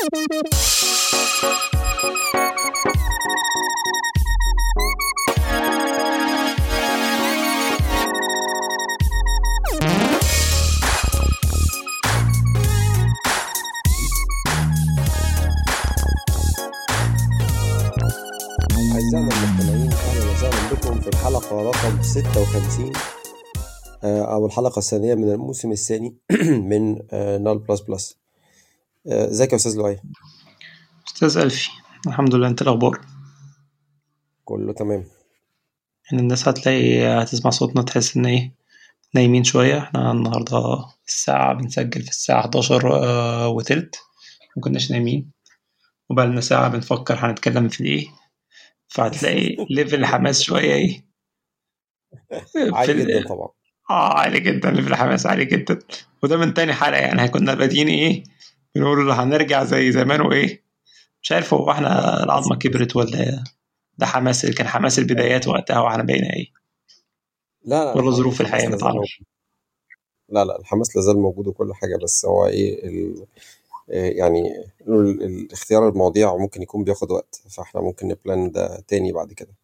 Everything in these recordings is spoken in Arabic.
أعزائنا المستمعين أهلا وسهلا بكم في الحلقة رقم 56 آه، أو الحلقة الثانية من الموسم الثاني من نال بلس بلس. ازيك يا أستاذ لؤي؟ أستاذ ألفي الحمد لله أنت الأخبار؟ كله تمام. إن الناس هتلاقي هتسمع صوتنا تحس إن إيه نايمين شوية. إحنا النهاردة الساعة بنسجل في الساعة 11 آه، وتلت مكناش نايمين. وبقالنا ساعة بنفكر هنتكلم في إيه. فهتلاقي level الحماس شوية إيه. في عالي ال- جدا طبعا. آه عالي جدا ليفل الحماس عالي جدا. وده من تاني حلقة يعني كنا بادئين إيه بنقول هنرجع زي زمان وإيه؟ مش عارف هو إحنا العظمة كبرت ولا ده حماس كان حماس البدايات وقتها وإحنا بقينا إيه؟ لا لا ولا ظروف الحماس ما تعرفش. لا لا الحماس لازال موجود وكل حاجة بس هو إيه ال... آه، يعني. اختيار المواضيع ممكن يكون بياخد وقت فإحنا ممكن نبلان ده تاني بعد كده.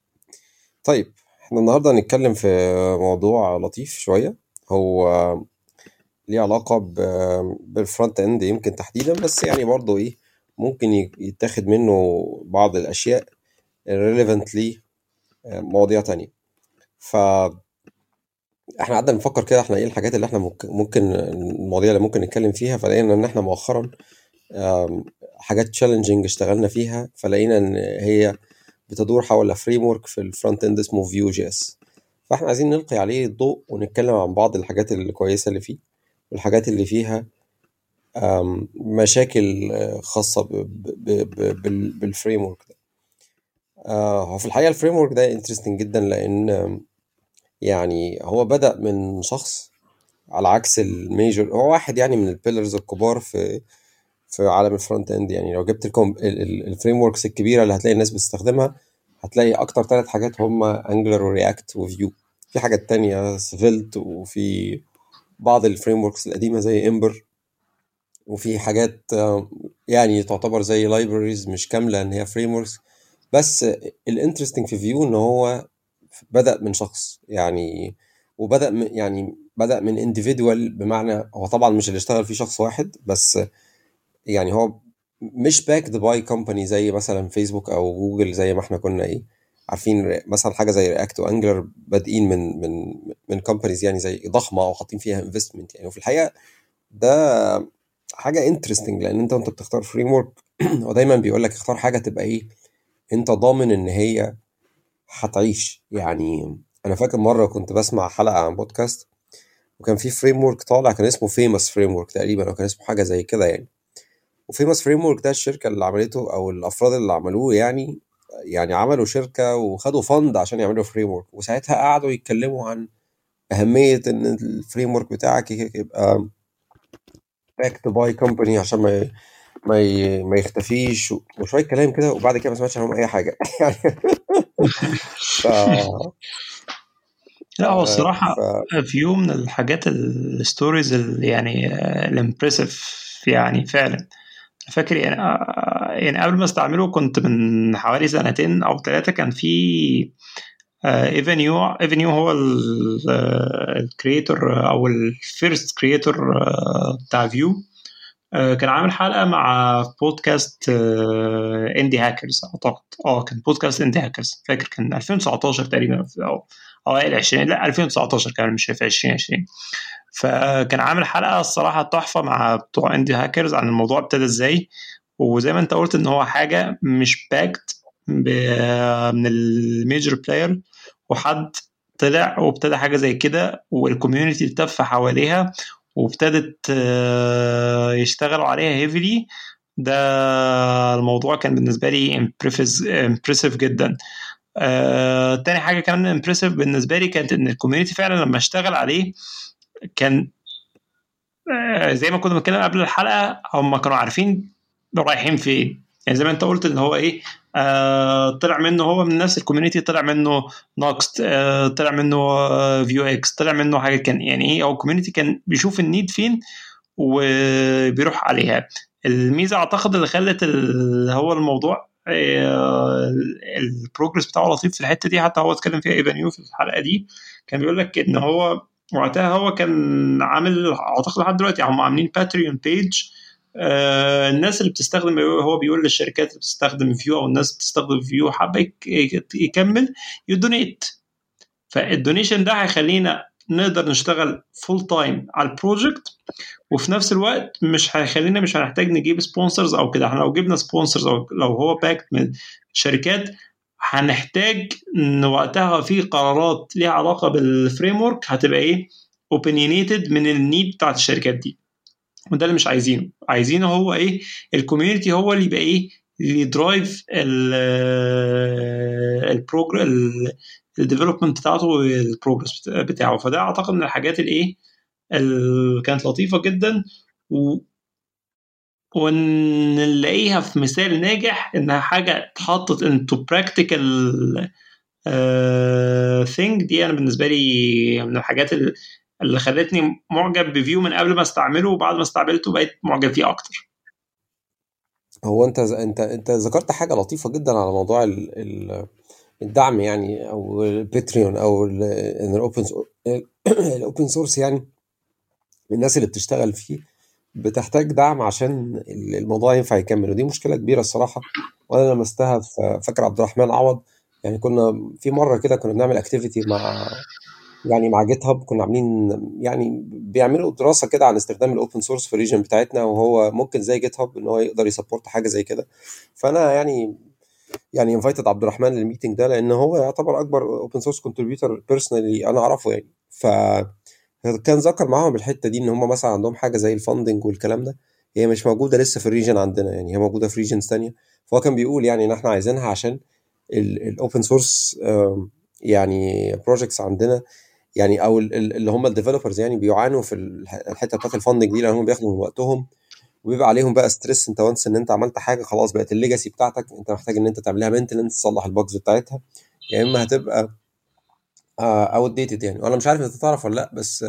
طيب إحنا النهاردة هنتكلم في موضوع لطيف شوية هو ليه علاقة بال front end يمكن تحديدا بس يعني برضه إيه ممكن يتاخد منه بعض الأشياء relevant ليه مواضيع تانية. ف إحنا قعدنا نفكر كده إحنا إيه الحاجات اللي إحنا ممكن, المواضيع اللي ممكن نتكلم فيها فلقينا إن إحنا مؤخرا حاجات challenging اشتغلنا فيها فلقينا إن هي بتدور حول framework في ال front end اسمه Vue.js فإحنا عايزين نلقي عليه الضوء ونتكلم عن بعض الحاجات الكويسة اللي فيه. والحاجات اللي فيها مشاكل آه، خاصة بال framework ده. آه، هو في الحقيقة ال framework ده interesting جدا لأن يعني هو بدأ من شخص على عكس ال major هو واحد يعني من ال pillars الكبار في في عالم ال front end يعني لو جبت لكم ال frameworks الكبيرة اللي هتلاقي الناس بتستخدمها هتلاقي أكتر ثلاث حاجات هم Angular و React و Vue في حاجات تانية Svelte وفي بعض ال frameworks القديمة زي Ember وفي حاجات آه، يعني تعتبر زي libraries مش كاملة إن هي frameworks بس ال interesting في Vue إن هو بدأ من شخص يعني وبدأ من يعني بدأ من individual بمعنى هو طبعا مش اللي اشتغل فيه شخص واحد بس يعني هو مش backed by company زي مثلا فيسبوك أو جوجل زي ما إحنا كنا إيه. عارفين مثلا حاجة زي React و Angular بادئين من من من companies يعني زي ضخمة أو حاطين فيها investment يعني. وفي الحقيقة ده حاجة interesting لأن أنت وأنت بتختار framework هو دايما بيقول لك اختار حاجة تبقى إيه أنت ضامن إن هي هتعيش. يعني أنا فاكر مرة كنت بسمع حلقة عن بودكاست وكان في framework طالع كان اسمه Famous framework تقريبا أو كان اسمه حاجة زي كده يعني. و Famous framework ده الشركة اللي عملته أو الأفراد اللي عملوه يعني يعني عملوا شركة وخدوا fund عشان يعملوا framework وساعتها قعدوا يتكلموا عن أهمية إن ال framework بتاعك يبقى backed by company عشان ما ما ما يختفيش. وشوية كلام كده وبعد كده ما سمعتش عنهم أي حاجة. يعني ف لا هو آه، الصراحة ف Vue من الحاجات ال stories يعني ال impressive يعني فعلا. فاكر يعني آه، يعني قبل ما استعمله كنت من حوالي سنتين أو ثلاثة كان في Evan You Evan You هو ال creator أو ال first creator بتاع Vue كان عامل حلقة مع بودكاست Indie Hackers أعتقد. آه كان بودكاست Indie Hackers فاكر؟ كان 2019 تقريبا أو أوائل 20 لا 2019 كان مش في 2020 فكان عامل حلقة الصراحة تحفة مع بتوع Indie Hackers عن الموضوع ابتدى إزاي. وزي ما أنت قلت إن هو حاجة مش backed من ال major player وحد طلع وابتدى حاجة زي كده وال community التف حواليها وابتدت آه، يشتغلوا عليها heavily ده الموضوع كان بالنسبة لي impressive جدا. آه، تاني حاجة كمان impressive بالنسبة لي كانت إن ال community فعلا لما اشتغل عليه كان آه، زي ما كنا بنتكلم قبل الحلقة هم كانوا عارفين رايحين فين. يعني زي ما أنت قلت إن هو إيه آه طلع منه هو من نفس ال community طلع منه Nuxt آه طلع منه آه Vuex طلع منه حاجة كان يعني إيه أو ال community كان بيشوف ال need فين وبيروح عليها. الميزة أعتقد اللي خلت اللي هو الموضوع ال progress بتاعه لطيف في الحتة دي. حتى هو اتكلم فيها Evan You في الحلقة دي. كان بيقول لك إن هو وقتها هو كان عامل أعتقد لحد دلوقتي هم عاملين Patreon page آه الناس اللي بتستخدم هو بيقول للشركات اللي بتستخدم Vue أو الناس بتستخدم فيو حابة يكمل ي donate فال donation ده هيخلينا نقدر نشتغل full time على ال project وفي نفس الوقت مش هيخلينا مش هنحتاج نجيب sponsors أو كده. إحنا لو جبنا sponsors أو لو هو backed من شركات هنحتاج إن وقتها في قرارات ليها علاقة بال framework هتبقى إيه؟ opinionated من ال need بتاعت الشركات دي. وده اللي مش عايزينه. عايزينه هو إيه؟ ال community هو اللي يبقى إيه؟ اللي drive ال program ال development بتاعته وال progress بتاعه. فده أعتقد من الحاجات الإيه؟ كانت لطيفة جدا و ونلاقيها في مثال ناجح إنها حاجة اتحطت into practical thing دي أنا بالنسبة لي من الحاجات اللي خلتني معجب ب Vue من قبل ما استعمله وبعد ما استعملته بقيت معجب فيه أكتر. هو أنت أنت أنت ذكرت حاجة لطيفة جدا على موضوع ال ال الدعم يعني أو ال Patreon أو ال open ال open source يعني. الناس اللي بتشتغل فيه بتحتاج دعم عشان الموضوع ينفع يكمل. ودي مشكلة كبيرة الصراحة. وأنا لمستها فاكر عبد الرحمن عوض. يعني كنا في مرة كده كنا بنعمل activity مع يعني مع GitHub كنا عاملين يعني بيعملوا دراسة كده عن استخدام ال open source في ال region بتاعتنا وهو ممكن زي GitHub إن هو يقدر ي support حاجة زي كده. فأنا يعني يعني invited عبد الرحمن لل meeting ده لأن هو يعتبر أكبر open source contributor personally أنا أعرفه يعني. ف كان ذكر معاهم الحتة دي إن هم مثلا عندهم حاجة زي ال funding والكلام ده. هي مش موجودة لسه في ال region عندنا يعني هي موجودة في regions ثانية فهو كان بيقول يعني إن إحنا عايزينها عشان ال open source يعني projects عندنا يعني أو اللي هم ال developers يعني بيعانوا في الحتة بتاعت ال funding دي لأن هم بياخدوا من وقتهم وبيبقى عليهم بقى stress أنت once إن أنت عملت حاجة خلاص بقت ال legacy بتاعتك أنت محتاج إن أنت تعملها maintenance تصلح ال bugs بتاعتها. يا إما هتبقى outdated يعني. وأنا مش عارف انت تعرف ولا لأ بس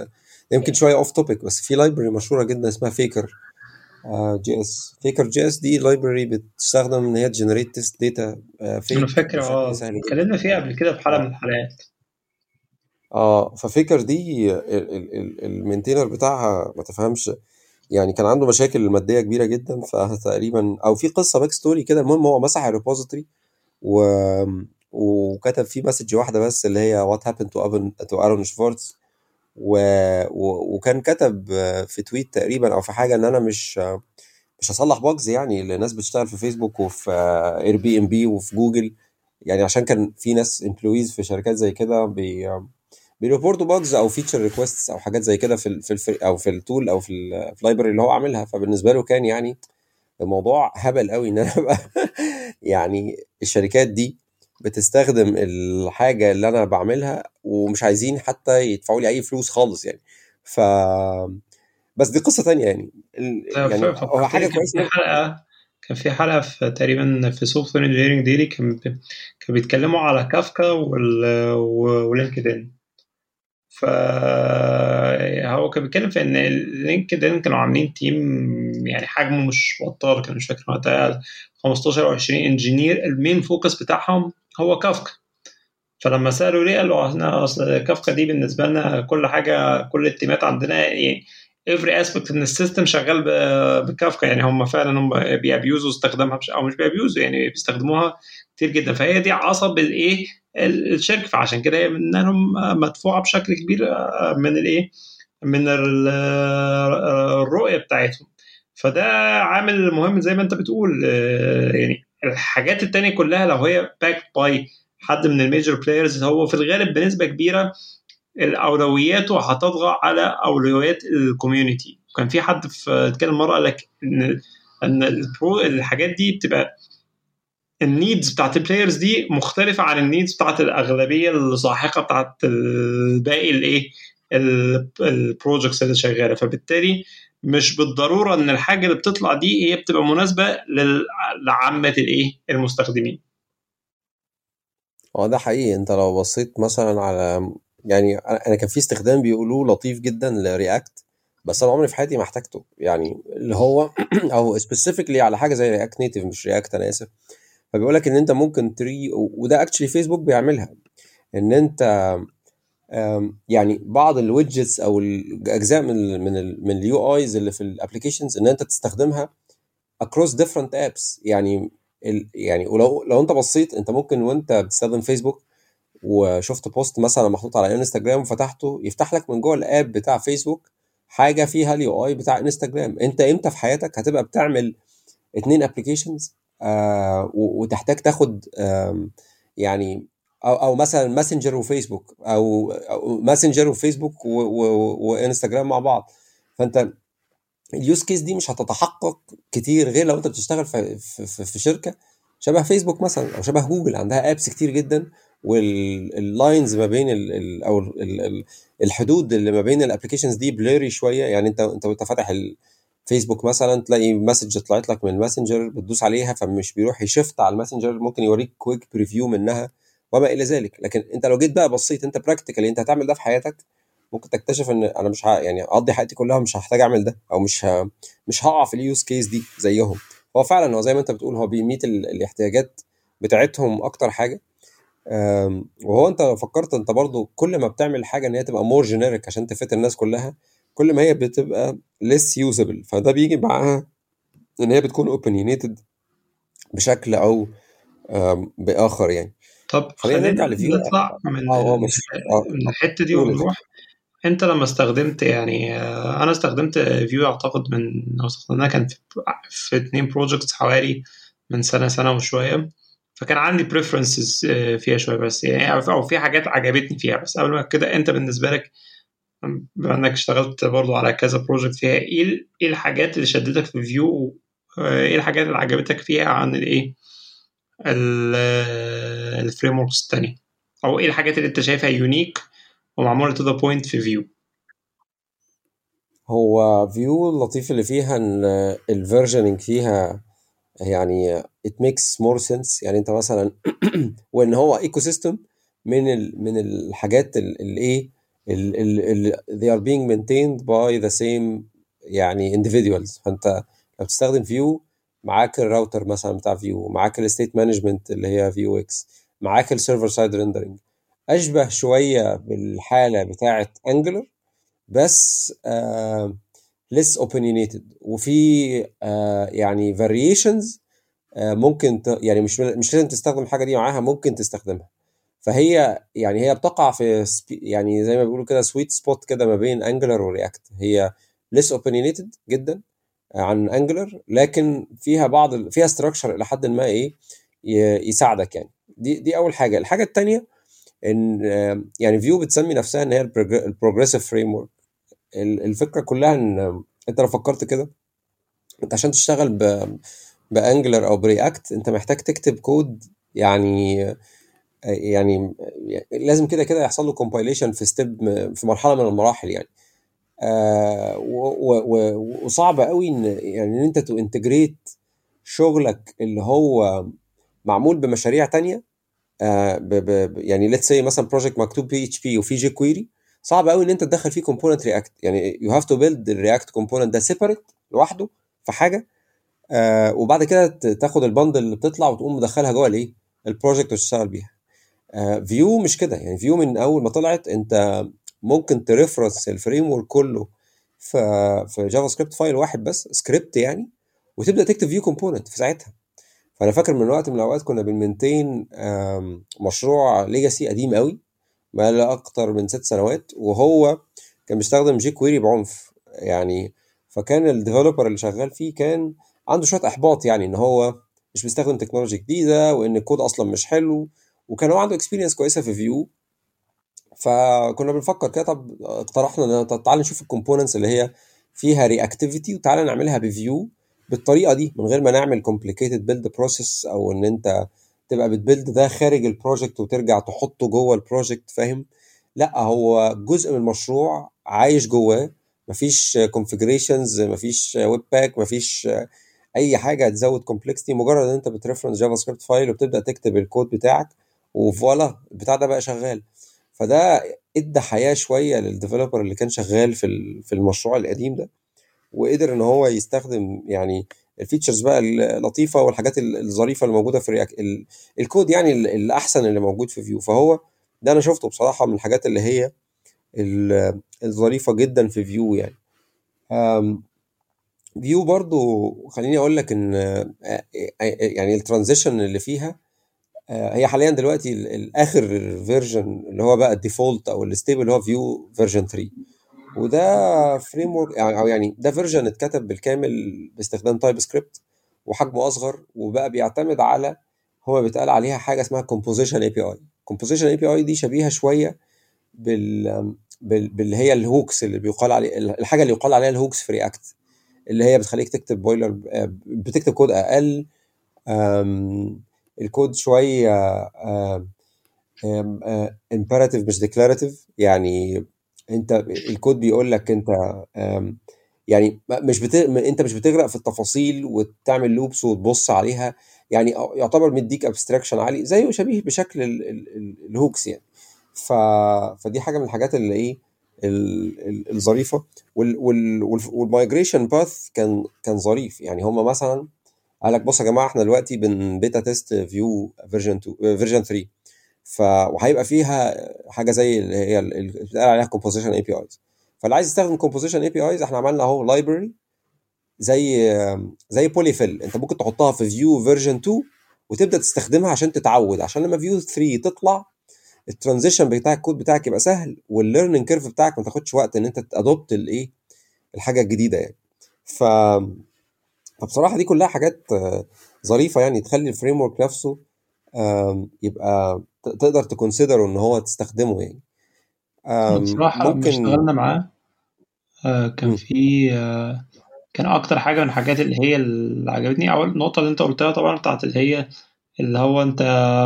يمكن شوية off topic بس في library مشهورة جدا اسمها Faker JS Faker JS دي library بتستخدم إن هي ت generate test data أنا فاكر آه اتكلمنا فيها قبل كده في حلقة من الحلقات. آه ف Faker دي ال maintainer بتاعها ما تفهمش يعني كان عنده مشاكل مادية كبيرة جدا فتقريبا أو في قصة back story كده المهم هو مسح ال repository و وكتب فيه message واحدة بس اللي هي what happened to happened to Aaron Swartz و... و... وكان كتب في tweet تقريبا أو في حاجة إن أنا مش مش هصلح bugs يعني لناس بتشتغل في فيسبوك وفي Airbnb وفي جوجل يعني عشان كان في ناس employees في شركات زي كده بي بي report وا bugs أو feature requests أو حاجات زي كده في في أو في ال tool أو في ال library اللي هو عاملها. فبالنسبة له كان يعني الموضوع هبل قوي إن أنا أبقى يعني الشركات دي بتستخدم الحاجة اللي أنا بعملها ومش عايزين حتى يدفعوا لي أي فلوس خالص يعني. ف بس دي قصة تانية يعني. يعني هو حاجة كويسة في حلقة كان في حلقة في تقريبا في Software Engineering Daily كان كان بيتكلموا على كافكا و LinkedIn فهو كان بيتكلم في إن LinkedIn كانوا عاملين team يعني حجمه مش بطال كان مش فاكر وقتها 15 أو 20 engineer ال main focus بتاعهم هو كافكا. فلما سألوا ليه قالوا إحنا أصل كافكا دي بالنسبة لنا كل حاجة كل ال teamات عندنا يعني every aspect من ال system شغال بكافكا. يعني هم فعلا هم بي abuseوا استخدامها أو مش بي abuseوا يعني بيستخدموها كتير جدا. فهي دي عصب الإيه؟ الشركة. فعشان كده هي مدفوعة بشكل كبير من الإيه؟ من الرؤية بتاعتهم. فده عامل مهم زي ما أنت بتقول يعني الحاجات التانية كلها لو هي backed by حد من ال major players هو في الغالب بنسبة كبيرة الأولوياته هتطغى على أولويات ال community كان في حد في اتكلم مرة قال لك ان إن البرو الحاجات دي بتبقى ال needs بتاعت ال players دي مختلفة عن ال needs بتاعت الأغلبية الساحقه بتاعت باقي الإيه؟ ال projects اللي شغالة. فبالتالي مش بالضرورة إن الحاجة اللي بتطلع دي هي بتبقى مناسبة لعامة الإيه؟ المستخدمين. آه ده حقيقي. أنت لو بصيت مثلا على يعني أنا كان في استخدام بيقولوه لطيف جدا ل React بس أنا عمري في حياتي ما احتاجته. يعني اللي هو أو specifically على حاجة زي React Native مش React أنا آسف. فبيقول لك إن أنت ممكن تري وده actually Facebook بيعملها. إن أنت يعني بعض ال widgets أو الأجزاء من من ال من ال UIs اللي في ال applications إن أنت تستخدمها across different apps. يعني يعني ولو لو أنت بصيت أنت ممكن وأنت بتستخدم فيسبوك وشفت post مثلا محطوط على انستجرام وفتحته يفتح لك من جوه ال app بتاع فيسبوك حاجة فيها ال UI بتاع انستجرام أنت إمتى في حياتك هتبقى بتعمل اتنين applications آه وتحتاج تاخد آه يعني أو أو مثلا ماسنجر وفيسبوك أو, ماسنجر وفيسبوك وإنستجرام مع بعض. فأنت ال use case دي مش هتتحقق كتير غير لو أنت بتشتغل في, في, في شركة شبه فيسبوك مثلا أو شبه جوجل عندها apps كتير جدا وال lines ما بين ال ال أو ال ال الحدود اللي ما بين ال applications دي blurry شوية. يعني انت أنت وأنت فاتح الفيسبوك مثلا تلاقي message طلعت لك من الماسنجر بتدوس عليها فمش بيروح ي shift على الماسنجر ممكن يوريك quick preview منها. وما إلى ذلك لكن أنت لو جيت بقى بصيت أنت practically أنت هتعمل ده في حياتك ممكن تكتشف إن أنا مش. يعني أقضي حياتي كلها مش هحتاج أعمل ده أو مش. مش هقع في ال use case دي زيهم هو فعلا هو زي ما أنت بتقول هو بي meet ال... الاحتياجات بتاعتهم أكتر حاجة وهو أنت لو فكرت أنت برضو كل ما بتعمل حاجة إن هي تبقى more generic عشان تفيد الناس كلها كل ما هي بتبقى less usable فده بيجي معاها إن هي بتكون opinionated بشكل أو بآخر يعني طب خلينا نرجع ل Vue نطلع من آه آه. من الحتة دي ونروح. انت لما استخدمت يعني أنا استخدمت Vue اعتقد من لو استخدمناها كان في, في اتنين projects حوالي من سنة سنة وشوية. فكان عندي preferences فيها شوية بس يعني أو في حاجات عجبتني فيها. بس قبل ما كده انت بالنسبة لك بما انك اشتغلت برضو على كذا project فيها إيه إيه الحاجات اللي شدتك في Vue؟ إيه الحاجات اللي عجبتك فيها عن الايه؟ ال frameworks الثانية أو إيه الحاجات اللي أنت شايفها unique ومعمولة to the point في Vue هو Vue اللطيف اللي فيها إن ال versioning فيها يعني it makes more sense. يعني أنت مثلا وإن هو ecosystem من ال من الحاجات اللي إيه they are being maintained by the same يعني individuals. فأنت لو بتستخدم Vue معاك الراوتر مثلا بتاع Vue معاك ال state management اللي هي Vuex معاك ال server side rendering أشبه شوية بالحالة بتاعه Angular بس آه less opinionated. وفي آه يعني variations آه ممكن ت... يعني مش مش لازم تستخدم الحاجة دي معاها ممكن تستخدمها. فهي يعني هي بتقع في spe... يعني زي ما بيقولوا كده sweet spot كده ما بين Angular و React هي less opinionated جدا. عن Angular لكن فيها بعض. فيها structure إلى حد ما إيه. يساعدك يعني دي دي أول حاجة الحاجة الثانية إن يعني Vue بتسمي نفسها إن هي ال progressive framework الفكرة كلها إن أنت لو فكرت كده أنت عشان تشتغل ب ب Angular أو ب React أنت محتاج تكتب كود يعني يعني لازم كده كده يحصل له compilation في step في مرحلة من المراحل يعني آه وصعب قوي إن يعني إن أنت ت integrate شغلك اللي هو معمول بمشاريع تانية آه ب ب يعني let's say مثلا project مكتوب ب PHP وفي jQuery صعب قوي إن أنت تدخل فيه component React يعني you have to build ال React component ده separate لوحده في حاجة آه وبعد كده تاخد ال bundle اللي بتطلع وتقوم مدخلها جوه الإيه؟ ال project وتشتغل بيها. آه Vue مش كده. يعني Vue من أول ما طلعت أنت ممكن ت reference ال framework كله في في JavaScript file واحد بس سكريبت يعني وتبدأ تكتب Vue component في ساعتها. فأنا فاكر من وقت من الأوقات كنا بن maintain مشروع legacy قديم قوي ما لا أكتر من ست سنوات وهو كان بيستخدم jQuery بعنف. يعني فكان ال developer اللي شغال فيه كان عنده شوية أحباط يعني إن هو مش بيستخدم technology جديدة وإن الكود أصلا مش حلو وكان هو عنده experience كويسة في Vue فكنا بنفكر كده طب اقترحنا طب تعالى نشوف ال components اللي هي فيها reactivity وتعالى نعملها ب Vue بالطريقة دي من غير ما نعمل complicated build process أو إن أنت تبقى بت build ده خارج ال project وترجع تحطه جوه ال project فاهم؟ لأ هو جزء من المشروع عايش جواه مفيش configurations مفيش webpack مفيش أي حاجة تزود complexity مجرد إن أنت بت reference JavaScript file وبتبدأ تكتب الكود بتاعك و voilà البتاع ده بقى شغال. فده إدى حياة شوية لل developer اللي كان شغال في في المشروع القديم ده وقدر إن هو يستخدم يعني ال features بقى اللطيفة والحاجات الظريفة اللي موجودة في ال React ال code يعني الأحسن اللي موجود في Vue فهو ده أنا شفته بصراحة من الحاجات اللي هي الظريفة جدا في Vue يعني. Vue برضو خليني أقول لك إن يعني ال transition اللي فيها هي حاليا دلوقتي الآخر version اللي هو بقى ال default أو ال stable هو Vue version 3 وده framework أو يعني ده version اتكتب بالكامل باستخدام TypeScript وحجمه أصغر وبقى بيعتمد على هو بيتقال عليها حاجة اسمها كومبوزيشن اي بي اي كومبوزيشن اي بي اي دي شبيهة شوية بال باللي هي ال hooks اللي بيقال عليه الحاجة اللي يقال عليها ال hooks في React اللي هي بتخليك تكتب boiler بتكتب كود أقل الكود شوية imperative مش declarative يعني انت الكود بيقول لك انت يعني مش. انت مش بتغرق في التفاصيل وتعمل loops وتبص عليها. يعني يعتبر مديك abstraction عالي زيه شبيه بشكل ال hooks يعني. ف... فدي حاجة من الحاجات اللي إيه الظريفة. وال migration path كان كان ظريف. يعني هم مثلا قال لك بصوا يا جماعة إحنا دلوقتي بن beta test Vue version 2 version 3 ف وهيبقى فيها حاجة زي اللي هي اللي بتقال عليها composition APIs فاللي عايز يستخدم composition APIs إحنا عملنا أهو library زي زي polyfill أنت ممكن تحطها في Vue version 2 وتبدأ تستخدمها عشان تتعود. عشان لما Vue 3 تطلع ال transition بتاع الكود بتاعك يبقى سهل وال learning curve بتاعك ما تاخدش وقت إن أنت ت adopt الإيه الحاجة الجديدة يعني. ف فبصراحة دي كلها حاجات ظريفة يعني تخلي ال framework نفسه يبقى تقدر ت consider إن هو تستخدمه يعني. بصراحة ممكن اشتغلنا معاه كان في كان أكتر حاجة من الحاجات اللي هي اللي عجبتني اول نقطه اللي أنت قلتها طبعا بتاعت اللي هي اللي هو أنت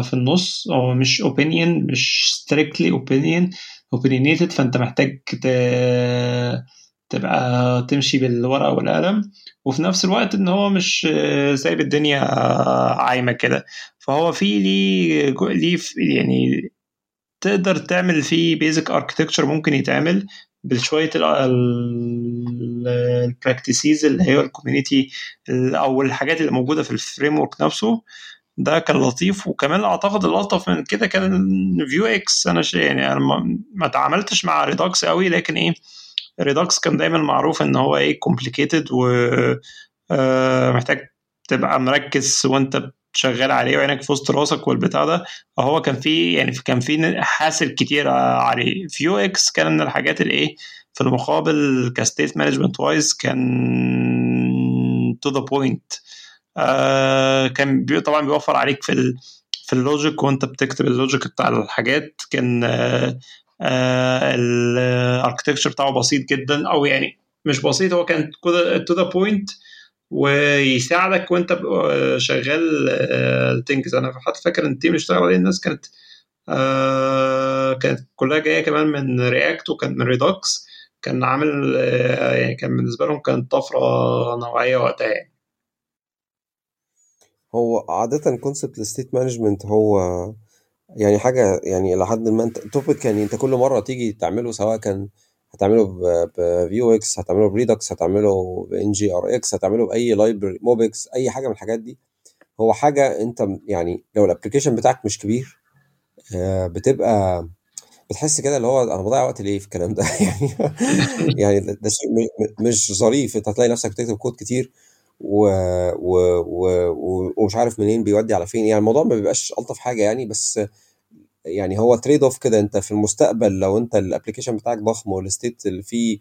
في النص هو مش opinion مش strictly opinion opinionated فأنت محتاج تبقى تمشي بالورقة والقلم وفي نفس الوقت إن هو مش سايب الدنيا عايمة كده. فهو في ليه ليه يعني تقدر تعمل فيه basic architecture ممكن يتعمل بشويه ال practices اللي هي ال community أو الحاجات اللي موجودة في ال framework نفسه. ده كان لطيف وكمان أعتقد الألطف من كده كان Vuex أنا يعني أنا ما تعاملتش مع Redux قوي لكن إيه Redux كان دايما معروف إن هو إيه complicated ومحتاج تبقى مركز وأنت شغال عليه وعينك في وسط راسك والبتاع ده. هو كان في يعني كان في hassle كتير عليه. Vuex كان من الحاجات اللي إيه في المقابل ك state management wise كان to the point كان بي طبعا بيوفر عليك في ال في ال logic وأنت بتكتب ال logic بتاع الحاجات. كان آه ال architecture بتاعه بسيط جدا أو يعني مش بسيط هو كان to the point ويساعدك وأنت شغال تنجز. أنا حتى فاكر إن ال team اللي اشتغل عليه الناس كانت آه كانت كلها جاية كمان من React وكان من Redux كان عامل آه يعني كان بالنسبة لهم كانت طفرة نوعية وقتها يعني. هو عادة concept ال state management هو يعني حاجة يعني لحد ما أنت topic يعني أنت كل مرة تيجي تعمله سواء كان هتعمله ب Vuex هتعمله ب Redux هتعمله ب NgRx هتعمله بأي library MobX أي حاجة من الحاجات دي هو حاجة أنت يعني لو ال application بتاعك مش كبير بتبقى بتحس كده اللي هو أنا بضيع وقت ليه في الكلام ده؟ يعني يعني ده شيء مش ظريف. أنت هتلاقي نفسك بتكتب كود كتير و... و... و... ومش عارف منين بيودي على فين. يعني الموضوع ما بيبقاش ألطف حاجة يعني بس يعني هو trade-off كده. أنت في المستقبل لو أنت ال application بتاعك ضخم وال state اللي فيه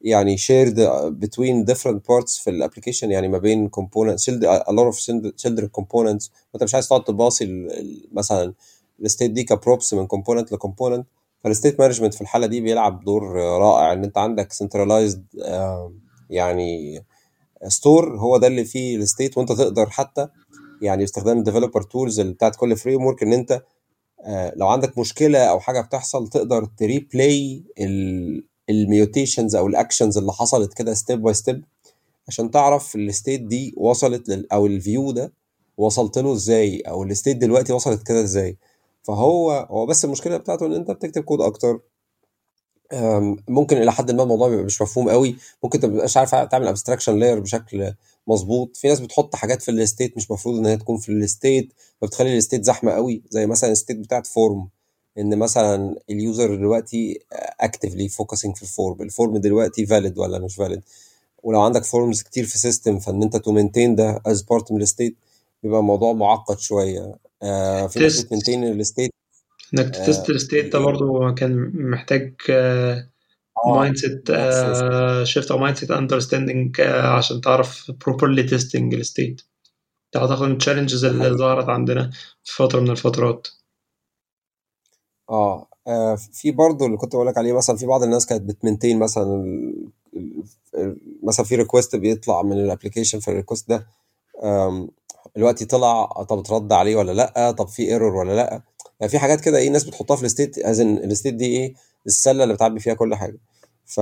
يعني shared between different parts في ال application يعني ما بين component child a lot of children components وانت مش عايز تقعد تباصي مثلا الستيت دي كبروبس من كومبوننت لكومبوننت فالستيت مانجمنت في الحالة دي بيلعب دور رائع. إن أنت عندك centralized يعني store هو ده اللي فيه ال state وانت تقدر حتى يعني باستخدام ال developer tools بتاعت كل framework إن انت آه لو عندك مشكلة أو حاجة بتحصل تقدر ت replay ال mutations أو ال actions اللي حصلت كده step by step عشان تعرف ال state دي وصلت لل أو ال view ده وصلت له إزاي أو ال state دلوقتي وصلت كده إزاي. فهو هو بس المشكلة بتاعته إن أنت بتكتب كود أكتر. ممكن إلى حد ما الموضوع بيبقى مش مفهوم قوي. ممكن ما تبقاش عارف تعمل abstraction layer بشكل مظبوط. في ناس بتحط حاجات في ال state مش مفروض ان هي تكون في ال state فبتخلي ال state زحمة قوي. زي مثلا ال state بتاعت form إن مثلا ال user دلوقتي actively focusing في ال form ال form دلوقتي valid ولا مش valid ولو عندك forms كتير في system فإن أنت to maintain ده as part من ال state بيبقى الموضوع معقد شوية. آه في ناس بت maintain ال state إنك test آه ال state ده برضه كان محتاج mindset shift أو mindset understanding عشان تعرف properly testing ال state ده أعتقد من ال challenges اللي ظهرت عندنا في فترة من الفترات. آه آه، في برضه اللي كنت بقول لك عليه مثلا في بعض الناس كانت بت maintain مثلا مثلا في request بيطلع من ال application في ال request ده آم، دلوقتي طلع طب اترد عليه ولا لأ؟ طب في error ولا لأ؟ يعني في حاجات كده إيه الناس بتحطها في ال state as ال state دي إيه السلة اللي بتعبي فيها كل حاجة. ف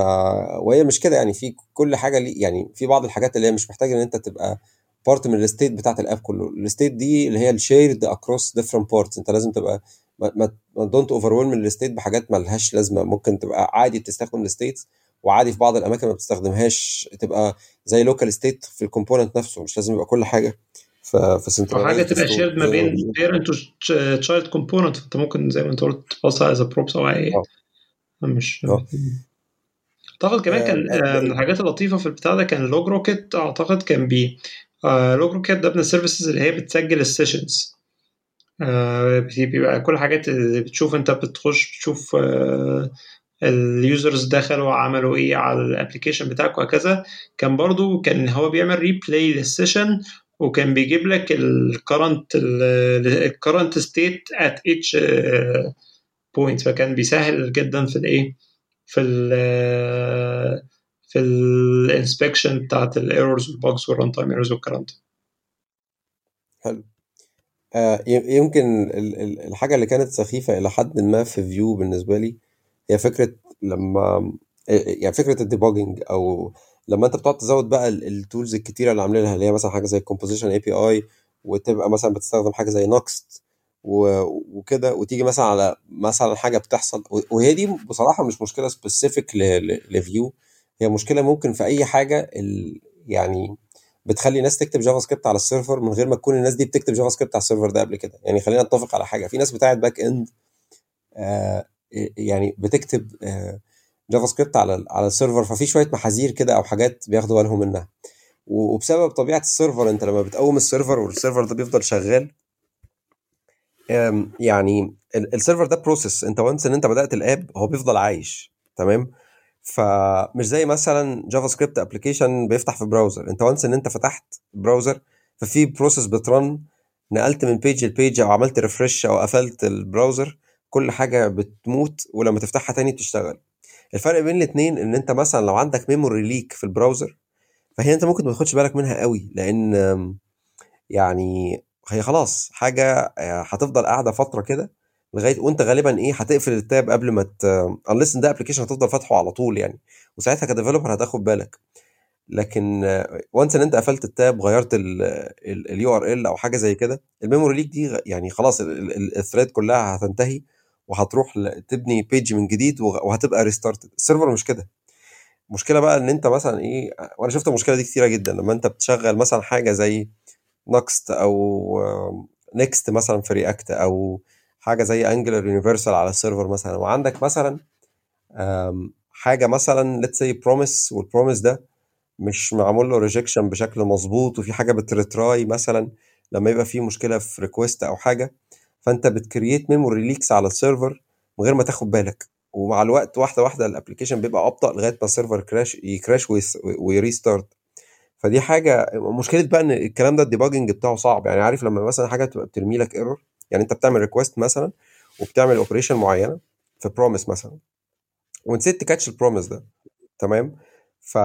وهي مش كده يعني في كل حاجة ليه يعني في بعض الحاجات اللي هي مش محتاجة إن أنت تبقى part من ال state بتاعت ال app كله. ال state دي اللي هي ال shared across different parts أنت لازم تبقى ما ما don't overwhelm ال state بحاجات ما لهاش لازمة. ممكن تبقى عادي بتستخدم ال states وعادي في بعض الأماكن ما بتستخدمهاش. تبقى زي local state في ال component نفسه. مش لازم يبقى كل حاجة. في أو حاجة تبقى shared ما بين parent و child component فانت ممكن زي ما انت قلت تباصيها as props أو اي آه. مش آه. أعتقد كمان آه، كان آه، من الحاجات اللطيفة في البتاع ده كان LogRocket أعتقد كان بي LogRocket ده من ال services اللي هي بتسجل ال sessions بيبقى كل حاجات اللي بتشوف انت بتخش بتشوف ال users دخلوا عملوا إيه على ال application بتاعك وهكذا. كان برضو كان هو بيعمل replay لل session وكان بيجيب لك ال current ال current state at each point فكان بيسهل جدا في الإيه؟ في ال في ال inspection بتاعت ال errors وال bugs وال runtime errors والكلام ده حلو. آه، يمكن ال- ال- الحاجة اللي كانت سخيفة إلى حد ما في Vue بالنسبة لي هي فكرة لما يعني فكرة ال debugging أو لما أنت بتقعد تزود بقى ال tools الكتيرة اللي عاملينها اللي هي مثلا حاجة زي ال composition API وتبقى مثلا بتستخدم حاجة زي Nuxt وكده وتيجي مثلا على مثلا حاجة بتحصل وهي دي بصراحة مش مشكلة specific ل Vue هي مشكلة ممكن في أي حاجة ال- يعني بتخلي ناس تكتب JavaScript على ال server من غير ما تكون الناس دي بتكتب JavaScript على ال server ده قبل كده. يعني خلينا نتفق على حاجة في ناس بتاعت back end آه يعني بتكتب آه JavaScript على على ال server ففي شوية محاذير كده أو حاجات بياخدوا بالهم منها. وبسبب طبيعة ال server أنت لما بتقوم ال server وال server ده بيفضل شغال يعني ال- ال server ده process أنت once إن أنت بدأت ال app هو بيفضل عايش. تمام؟ فمش زي مثلا JavaScript application بيفتح في browser أنت once إن أنت فتحت browser ففي process بت run. نقلت من page ل page أو عملت refresh أو قفلت ال browser كل حاجة بتموت ولما تفتحها تاني بتشتغل. الفرق بين الاثنين إن أنت مثلا لو عندك memory leak في ال browser فهي أنت ممكن ما تاخدش بالك منها قوي لأن يعني هي خلاص حاجة آه، هتفضل قاعدة فترة كده لغاية وأنت غالبا إيه هتقفل ال tab قبل ما ت ان ده application هتفضل فاتحه على طول يعني وساعتها ك developer هتاخد بالك. لكن once إن أنت قفلت ال tab غيرت ال URL أو حاجة زي كده ال memory leak دي يعني خلاص ال thread كلها هتنتهي وهتروح تبني page من جديد وهتبقى restarted ال server مش كده. المشكلة بقى إن أنت مثلا إيه وأنا شفت المشكلة دي كتيرة جدا. لما أنت بتشغل مثلا حاجة زي Nuxt أو Next مثلا في React أو حاجة زي Angular Universal على ال server مثلا وعندك مثلا حاجة مثلا let's say promise وال promise ده مش معمول له rejection بشكل مظبوط وفي حاجة بت retry مثلا لما يبقى في مشكلة في request أو حاجة. فانت بت create memory leaks على ال server من غير ما تاخد بالك. ومع الوقت واحدة واحدة ال application بيبقى أبطأ لغاية ما ال server crash ي crash وي restart فدي حاجة مشكلة بقى إن الكلام ده ال debugging بتاعه صعب. يعني عارف لما مثلا حاجة تبقى بترمي لك error يعني أنت بتعمل request مثلا وبتعمل operation معينة في promise مثلا ونسيت ت catch ال promise ده. تمام؟ ف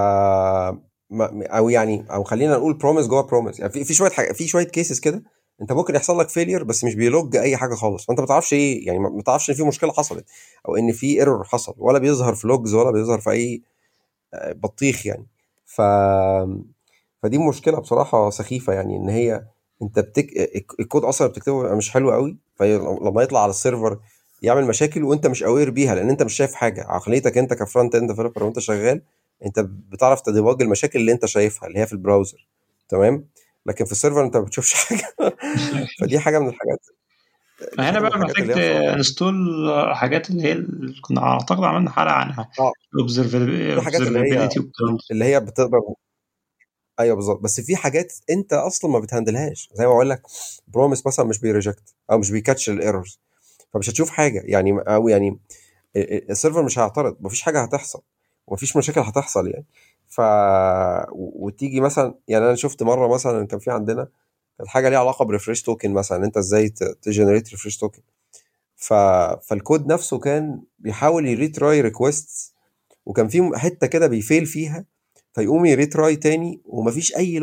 أو يعني أو خلينا نقول promise جوه promise يعني في شوية حاجة في شوية cases كده انت ممكن يحصل لك failure بس مش بي log اي حاجة خالص فانت ما تعرفش إيه يعني ما تعرفش ان في مشكلة حصلت أو ان في error حصل ولا بيظهر في logs ولا بيظهر في اي آه، بطيخ يعني. ف فدي مشكلة بصراحة سخيفة يعني إن هي أنت بتك... الكود أصلا بتكتبه مش حلو قوي فلما يطلع على السيرفر يعمل مشاكل وأنت مش aware بيها لأن أنت مش شايف حاجة. عقليتك أنت ك front-end developer وأنت شغال أنت بتعرف ت debug المشاكل اللي أنت شايفها اللي هي في ال browser تمام؟ لكن في ال server انت ما بتشوفش حاجة. فدي حاجة من الحاجات. دي هنا حاجة من بقى محتاج install حاجات اللي هي اللي كنا أعتقد عملنا حلقة عنها. آه. observability والكلام اللي هي بتقدر أيوه بالظبط. بس في حاجات أنت أصلا ما بت handle هاش. زي ما بقول لك promise مثلا مش بي reject أو مش بي catch ال errors. فمش هتشوف حاجة. يعني أو يعني ال server مش هيعترض. مفيش حاجة هتحصل. ومفيش مشاكل هتحصل يعني. ف وتيجي مثلا يعني أنا شفت مرة مثلا كان في عندنا كانت حاجة ليها علاقة ب refresh token مثلا أنت إزاي ت generate refresh token ف... فالكود نفسه كان بيحاول ي retry request وكان في حتة كده بي fail فيها فيقوم ي retry تاني ومفيش أي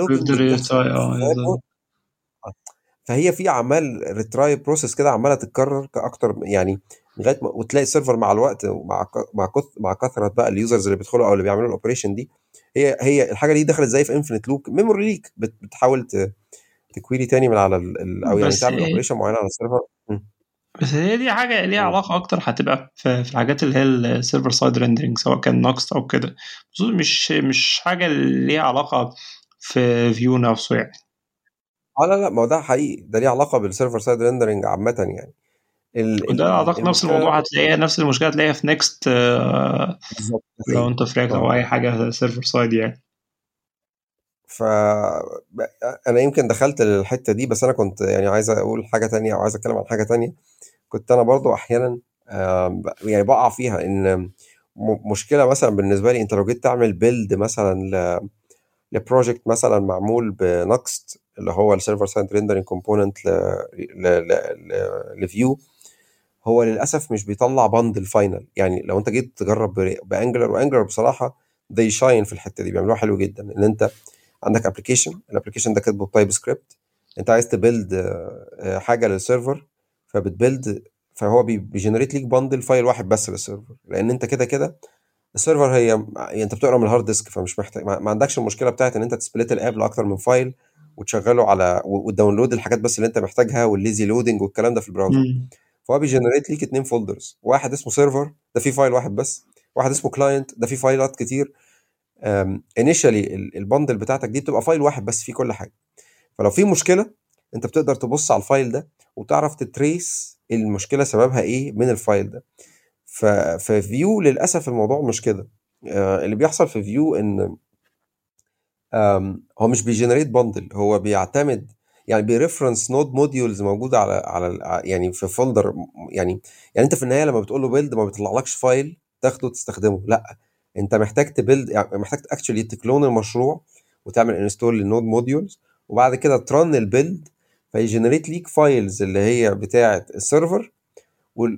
retry آه يفضل فهي في عمال retry process كده عمالة تتكرر كأكتر يعني لغاية ما وتلاقي ال server مع الوقت مع مع كث- مع كثرة بقى ال users اللي بيدخلوا أو اللي بيعملوا ال operation دي هي هي الحاجة دي دخلت زي في infinite loop memory leak بت- بتحاول ت query تاني من على أو يعني تعمل إيه operation معينة على ال server. بس هي دي حاجة ليها. علاقة أكتر هتبقى في الحاجات اللي هي ال server-side rendering سواء كان Next أو كده. مش مش حاجة ليها علاقة في Vue نفسه يعني. آه لا لا ما هو ده حقيقي. ده ليه علاقة بال server-side rendering عامة يعني. ال ال أعتقد نفس الموضوع هتلاقيها نفس المشكلة هتلاقيها في Next ده لو أنت في React أو آه. أي حاجة server-side يعني. ف أنا يمكن دخلت الحته دي بس أنا كنت يعني عايز أقول حاجة تانية أو عايز أتكلم عن حاجة تانية. كنت أنا برضو أحيانا يعني بقع فيها إن مشكلة مثلا بالنسبة لي أنت لو جيت تعمل build مثلا ل ل project مثلا معمول ب Next اللي هو ال server-side rendering component ل Vue هو للأسف مش بيطلع bundle final يعني لو أنت جيت تجرب ب Angular و Angular بصراحة they shine في الحتة دي بيعملوها حلو جدا. إن أنت عندك application ال application ده كاتبه ب TypeScript أنت عايز ت build حاجة لل server فبت build فهو بي- بي generate ليك bundle file واحد بس لل server لأن أنت كده كده ال server هي يعني أنت بتقرأ من ال hard disk فمش محتاج ما عندكش المشكلة بتاعت إن أنت ت split ال app لأكتر من file وتشغله على وت download الحاجات بس اللي أنت محتاجها وال lazy loading والكلام ده في ال browser. فهو بي generate ليك اتنين folders. واحد اسمه server ده فيه file واحد بس. واحد اسمه client ده فيه فايلات كتير. initially ال bundle بتاعتك دي بتبقى file واحد بس فيه كل حاجة. فلو في مشكلة انت بتقدر تبص على ال file ده وتعرف ت trace المشكلة سببها إيه من ال file ده. ففي Vue للأسف الموضوع مش كده. آه، اللي بيحصل في Vue ان هو مش بي generate bundle هو بيعتمد يعني بي reference node modules موجوده على على يعني في folder يعني يعني انت في النهاية لما بتقول له build ما بيطلعلكش file تاخده تستخدمه لا انت محتاج ت build يعني محتاج actually ت clone المشروع وتعمل install لل node modules وبعد كده ت run ال build في generate ليك files اللي هي بتاعة ال server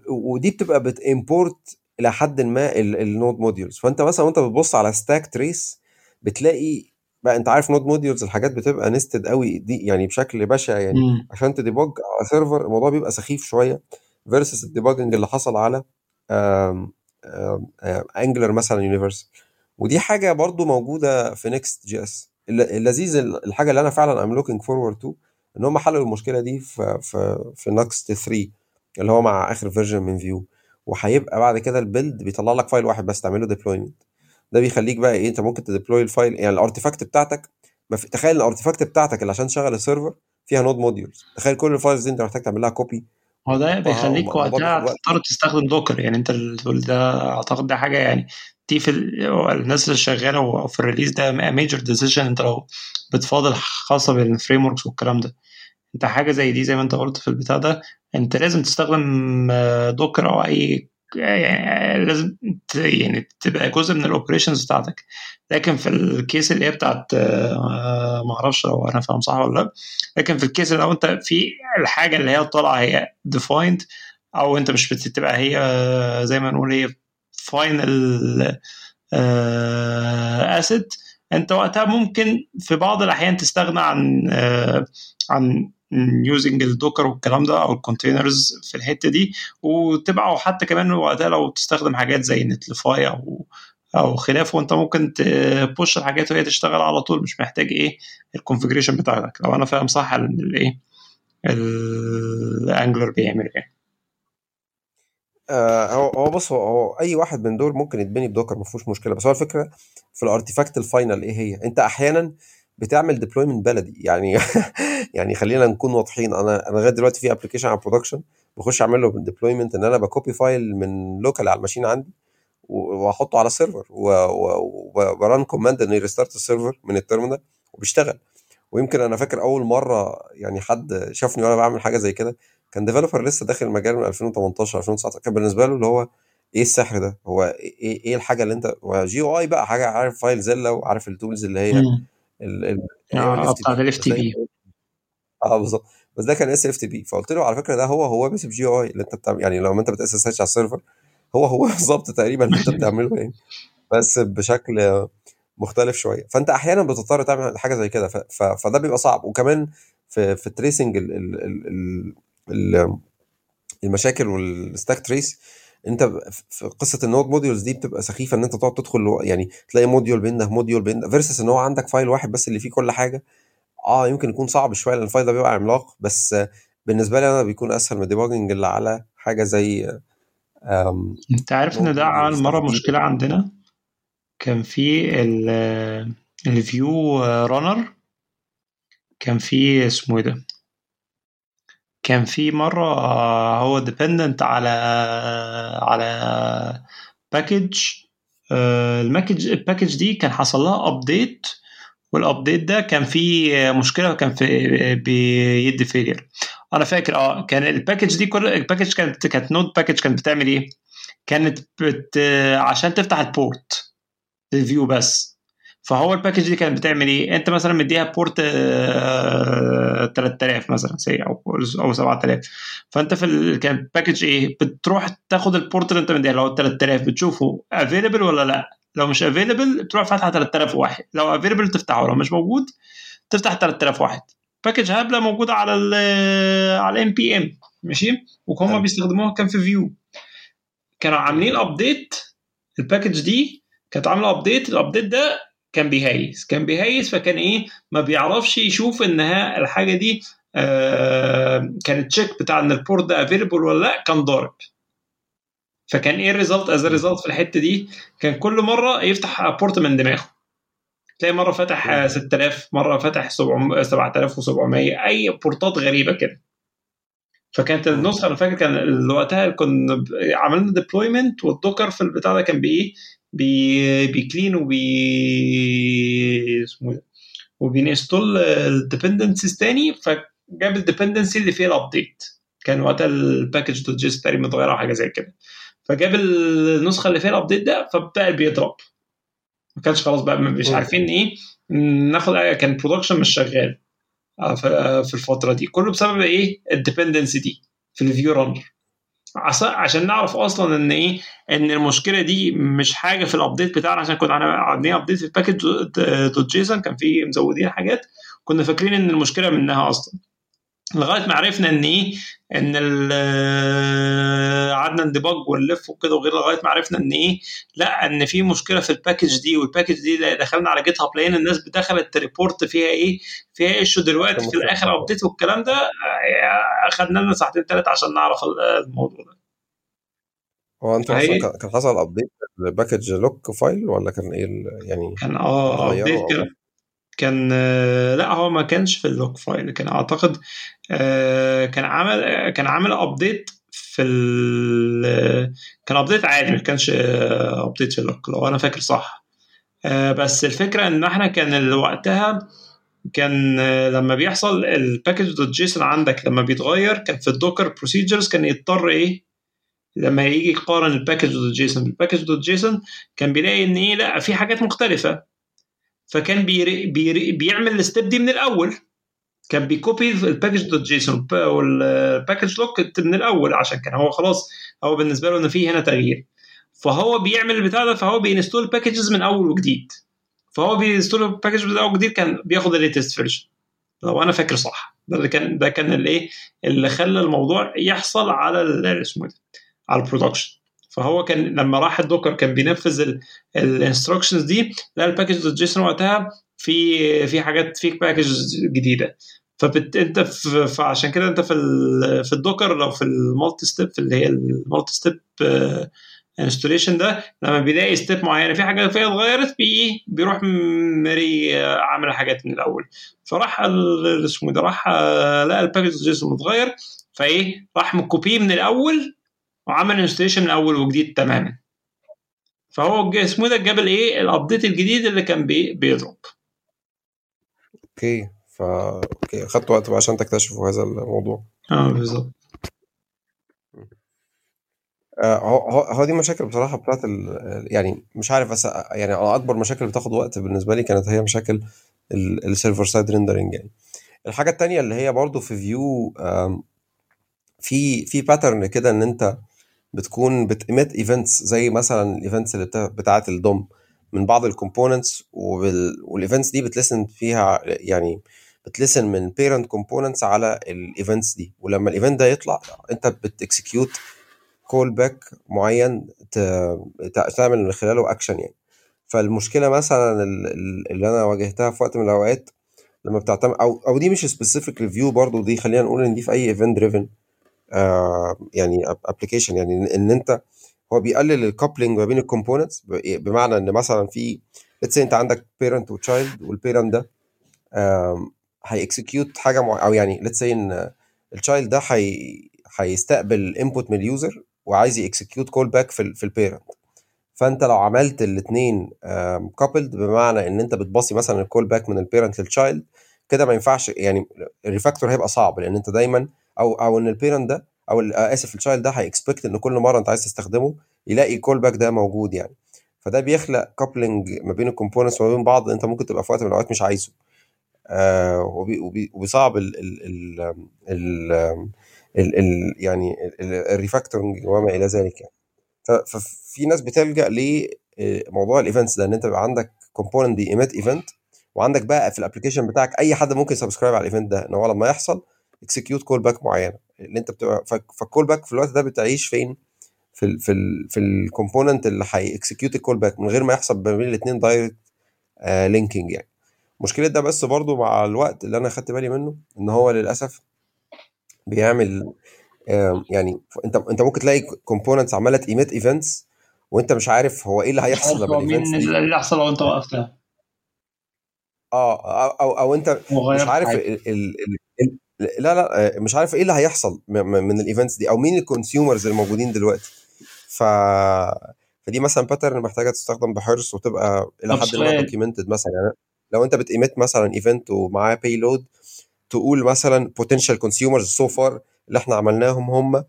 ودي بتبقى بت import إلى حد ما ال node modules فأنت مثلا وأنت بتبص على stack trace بتلاقي بقى أنت عارف node modules الحاجات بتبقى nested قوي دي يعني بشكل بشع يعني. مم. عشان ت debug على server الموضوع بيبقى سخيف شوية versus ال debugging اللي حصل على Angular مثلا Universal ودي حاجة برضو موجودة في Next.js اللذيذ الحاجة اللي أنا فعلا am looking forward to إن هم حلوا المشكلة دي في في في Nuxt 3 اللي هو مع آخر version من Vue وهيبقى بعد كده ال build بيطلع لك file واحد بس تعمله deployment ده بيخليك بقى إيه أنت ممكن ت deploy ال file يعني ال artifact بتاعتك ما في تخيل ال artifact بتاعتك اللي عشان تشغل ال server فيها node modules تخيل كل ال files دي أنت محتاج تعمل لها copy هو ده بيخليك وقتها تضطر تستخدم Docker يعني أنت تقول ده أعتقد ده حاجة يعني دي في ال- الناس اللي شغالة في ال release ده major decision أنت لو بتفاضل خاصة بال frameworks والكلام ده. أنت حاجة زي دي زي ما أنت قلت في البتاع ده أنت لازم تستخدم آه، Docker أو أي يعني لازم يعني تبقى جزء من ال operations بتاعتك. لكن في ال case اللي هي بتاعت آه، ما أعرفش لو أنا فاهم صح ولا لا. لكن في ال case لو انت في الحاجة اللي هي طالعة هي defined أو انت مش بتبقى هي آه، زي ما نقول هي final asset انت وقتها ممكن في بعض الأحيان تستغنى عن آه، عن using ال Docker والكلام ده أو ال containers في الحتة دي وتبقى حتى كمان وقتها لو تستخدم حاجات زي Netlify أو أو خلافه وأنت ممكن ت push الحاجات وهي تشتغل على طول مش محتاج إيه ال configuration بتاعتك. لو أنا فاهم صح الايه ال Angular بيعمل إيه. آه هو هو بص هو, أي واحد من دول ممكن يتبني ب Docker ما فيهوش مشكلة. بس هو الفكرة في ال artifact ال final إيه هي؟ أنت أحيانا بتعمل deployment بلدي. يعني يعني خلينا نكون واضحين. أنا أنا لغاية دلوقتي في application على production بخش اعمل له deployment إن أنا ب copy file من local على ال machine عندي وأحطه على السيرفر وبران كوماند إنه يريستارت السيرفر من التيرمينال وبيشتغل. ويمكن أنا فاكر أول مرة يعني حد شافني وأنا بعمل حاجة زي كده كان developer لسه داخل المجال من 2018 2019 كان بالنسبة له اللي هو إيه السحر ده؟ هو إيه إيه الحاجة اللي أنت؟ GUI بقى حاجة عارف FileZilla وعارف ال tools اللي هي آه بتاعت ال FTP آه بالظبط. بس ده كان SFTP فقلت له على فكرة ده هو هو بس GUI اللي انت بتعمل يعني لو انت بت SSH على ال server هو هو بالظبط تقريبا اللي انت بتعمله يعني. بس بشكل مختلف شوية. فانت أحيانا بتضطر تعمل حاجة زي كده. فده بيبقى صعب. وكمان في في ال tracing ال ال ال ال المشاكل وال stack trace أنت في قصة ال node modules دي بتبقى سخيفة إن أنت تقعد تدخل يعني تلاقي module بين ده module بين ده versus إن هو عندك file واحد بس اللي فيه كل حاجة. آه يمكن يكون صعب شوية لأن ال file ده بيبقى عملاق بس بالنسبة لي أنا بيكون أسهل من ال debugging اللي على حاجة زي أنت عارف إن ده عمل مرة مشكلة عندنا؟ كان في ال Vue runner كان في اسمه إيه ده؟ كان في مرة هو dependent على على package ال package ال package دي كان حصل لها update وال update ده كان فيه مشكلة كان في بيدي failure أنا فاكر آه كان ال package دي كل ال package كانت كانت node package كانت بتعمل إيه؟ كانت بت عشان تفتح ال port ال Vue بس فهو ال package دي كانت بتعمل إيه؟ أنت مثلا مديها port 3000 مثلا سي أو أو 7000 فأنت في ال... كان package إيه؟ بتروح تاخد ال port اللي أنت مديها هو 3000 بتشوفه available ولا لا؟ لو مش available تروح فاتحة 3001 لو available تفتحه. لو مش موجود تفتح 3001 package هبلة موجودة على ال على NPM ماشي؟ وهم بيستخدموها كان في Vue كانوا عاملين update ال package دي كانت عاملة update ال update ده كان بيهيس كان بيهيس فكان إيه ما بيعرفش يشوف إنها الحاجة دي آه كان ال check بتاع إن ال port ده available ولا لأ كان ضارب. فكان إيه ال result as result في الحتة دي كان كل مرة يفتح port من دماغه. تلاقي مرة فتح 6000 مرة فتح 7700 أي بورتات غريبة كده. فكانت النسخة أنا فاكر كان وقتها كنا عملنا deployment وال Docker في البتاع ده كان بإيه؟ بي بي clean وبي اسمه وبي install ال dependencies تاني فجاب ال dependency اللي فيها ال update كان وقتها ال package dot JSON تقريبا متغيره حاجة زي كده. فجاب النسخة اللي فيها ال update ده فبقى بيضرب ما كانش خلاص بقى مش عارفين إيه. ناخد كان production مش شغال. في الفترة دي. كله بسبب إيه؟ ال dependency دي. في ال Vue runner عشان نعرف أصلا إن إيه إن المشكلة دي مش حاجة في ال update بتاعنا عشان كنا عاملين update في ال package dot JSON كان في مزودين حاجات كنا فاكرين إن المشكلة منها أصلا. لغاية ما عرفنا إن إيه إن قعدنا ن debug ونلف وكده وغير لغاية ما عرفنا إن إيه لأ إن في مشكلة في ال package دي وال package دي دخلنا على GitHub لقينا الناس دخلت ت report فيها إيه فيها issue دلوقتي في الآخر update والكلام ده أخدنا لنا ساعتين ثلاثة عشان نعرف الموضوع ده. هو أنت أصلا كان حصل update ال package lock file ولا كان إيه يعني كان آه update كان كان لا هو ما كانش في ال lock file. كان أعتقد كان عمل كان عامل update في ال كان update عادي ما كانش update في ال lock لو أنا فاكر صح. بس الفكرة إن إحنا كان وقتها كان لما بيحصل ال package dot JSON عندك لما بيتغير كان في ال Docker procedures كان يضطر إيه؟ لما يجي يقارن ال package dot JSON بال package dot JSON كان بيلاقي إن إيه لا في حاجات مختلفة. فكان بيري بيري بيعمل ال step دي من الأول. كان بي copy ال package dot JSON وال package lock من الأول عشان كان هو خلاص هو بالنسبة له إن في هنا تغيير. فهو بيعمل البتاع ده فهو بي install packages من أول وجديد. فهو بي install ال package من أول وجديد كان بياخد ال latest version لو أنا فاكر صح. ده اللي كان ده كان الايه اللي خلى الموضوع يحصل على اسمه ده؟ على ال production فهو كان لما راح ال Docker كان بينفذ ال instructions دي لقى ال package dot JSON وقتها في في حاجات فيك package جديدة. فبت انت في فعشان كده انت في في ال Docker لو في ال multi-step في اللي هي ال multi-step installation ده لما بيلاقي step معينة في حاجة فيها اتغيرت بي بيروح مري عامل حاجات من الأول. فراح اسمه ده راح لقى ال package JSON متغير فإيه راح مكوبيه من الأول وعمل installation من الأول وجديد تماما. فهو اسمه ده جاب الإيه؟ ال update الجديد اللي كان بي بيضرب. okay. فا okay. خدت وقت بقى عشان تكتشفوا هذا الموضوع. آه بالظبط. آه، هو هو دي مشاكل بصراحة بتاعت ال... يعني مش عارف بس يعني أكبر مشاكل بتاخد وقت بالنسبة لي كانت هي مشاكل ال server side rendering يعني. الحاجة التانية اللي هي برضو في Vue في في pattern كده إن أنت بتكون بت emit events زي مثلا ال events اللي بتاعت ال DOM. من بعض ال components وال events دي بت listen فيها يعني بت listen من parent components على ال events دي. ولما ال event ده يطلع انت بت execute callback معين تعمل من خلاله اكشن يعني. فالمشكلة مثلا اللي أنا واجهتها في وقت من الأوقات لما بتعتمد أو أو دي مش specific ل Vue برضو دي خلينا نقول إن دي في أي event driven يعني application يعني ان أنت هو بيقلل ال coupling ما بين ال components بمعنى إن مثلا في let's أنت عندك parent و child وال parent ده هي execute حاجة مع... أو يعني let's إن ال child ده هي هيستقبل input من ال user وعايز ي execute callback في في ال parent فأنت لو عملت الاثنين coupled بمعنى إن أنت بت pass ي مثلا ال callback من ال parent لل child كده ما ينفعش يعني ال refactor هيبقى صعب لأن أنت دايما أو أو إن ال parent ده أو آسف ال child ده هي expect إن كل مرة أنت عايز تستخدمه يلاقي ال callback ده موجود يعني. فده بيخلق coupling ما بين ال components وما بين بعض أنت ممكن تبقى في وقت من الأوقات مش عايزه. آه وبيصعب ال ال ال ال ال ال يعني ال refactoring وما إلى ذلك يعني. ففي ناس بتلجأ لموضوع ال events ده إن أنت يبقى عندك component دي emit event وعندك بقى في ال application بتاعك أي حد ممكن subscribe على ال event ده إن هو لما يحصل execute callback معينة. اللي أنت بتبقى فال callback في الوقت ده بتعيش فين؟ في ال في ال في ال component اللي هي execute ال callback من غير ما يحصل ما بين الاثنين direct linking يعني. مشكلة ده بس برضو مع الوقت اللي أنا خدت بالي منه إن هو للأسف بيعمل يعني أنت أنت ممكن تلاقي components عمالة ت emit events وأنت مش عارف هو إيه اللي هيحصل لما دي اللي هيحصل لو أنت وقفتها آه أو أو, أو أنت مش عارف ال ال ال لا لا مش عارف إيه اللي هيحصل من ال events دي أو مين ال consumers الموجودين دلوقتي. ف فدي مثلا pattern محتاجة تستخدم بحرص وتبقى إلى حد ما documented مثلا. يعني لو أنت بت emit مثلا event ومعاه payload تقول مثلا potential consumers so far اللي إحنا عملناهم هم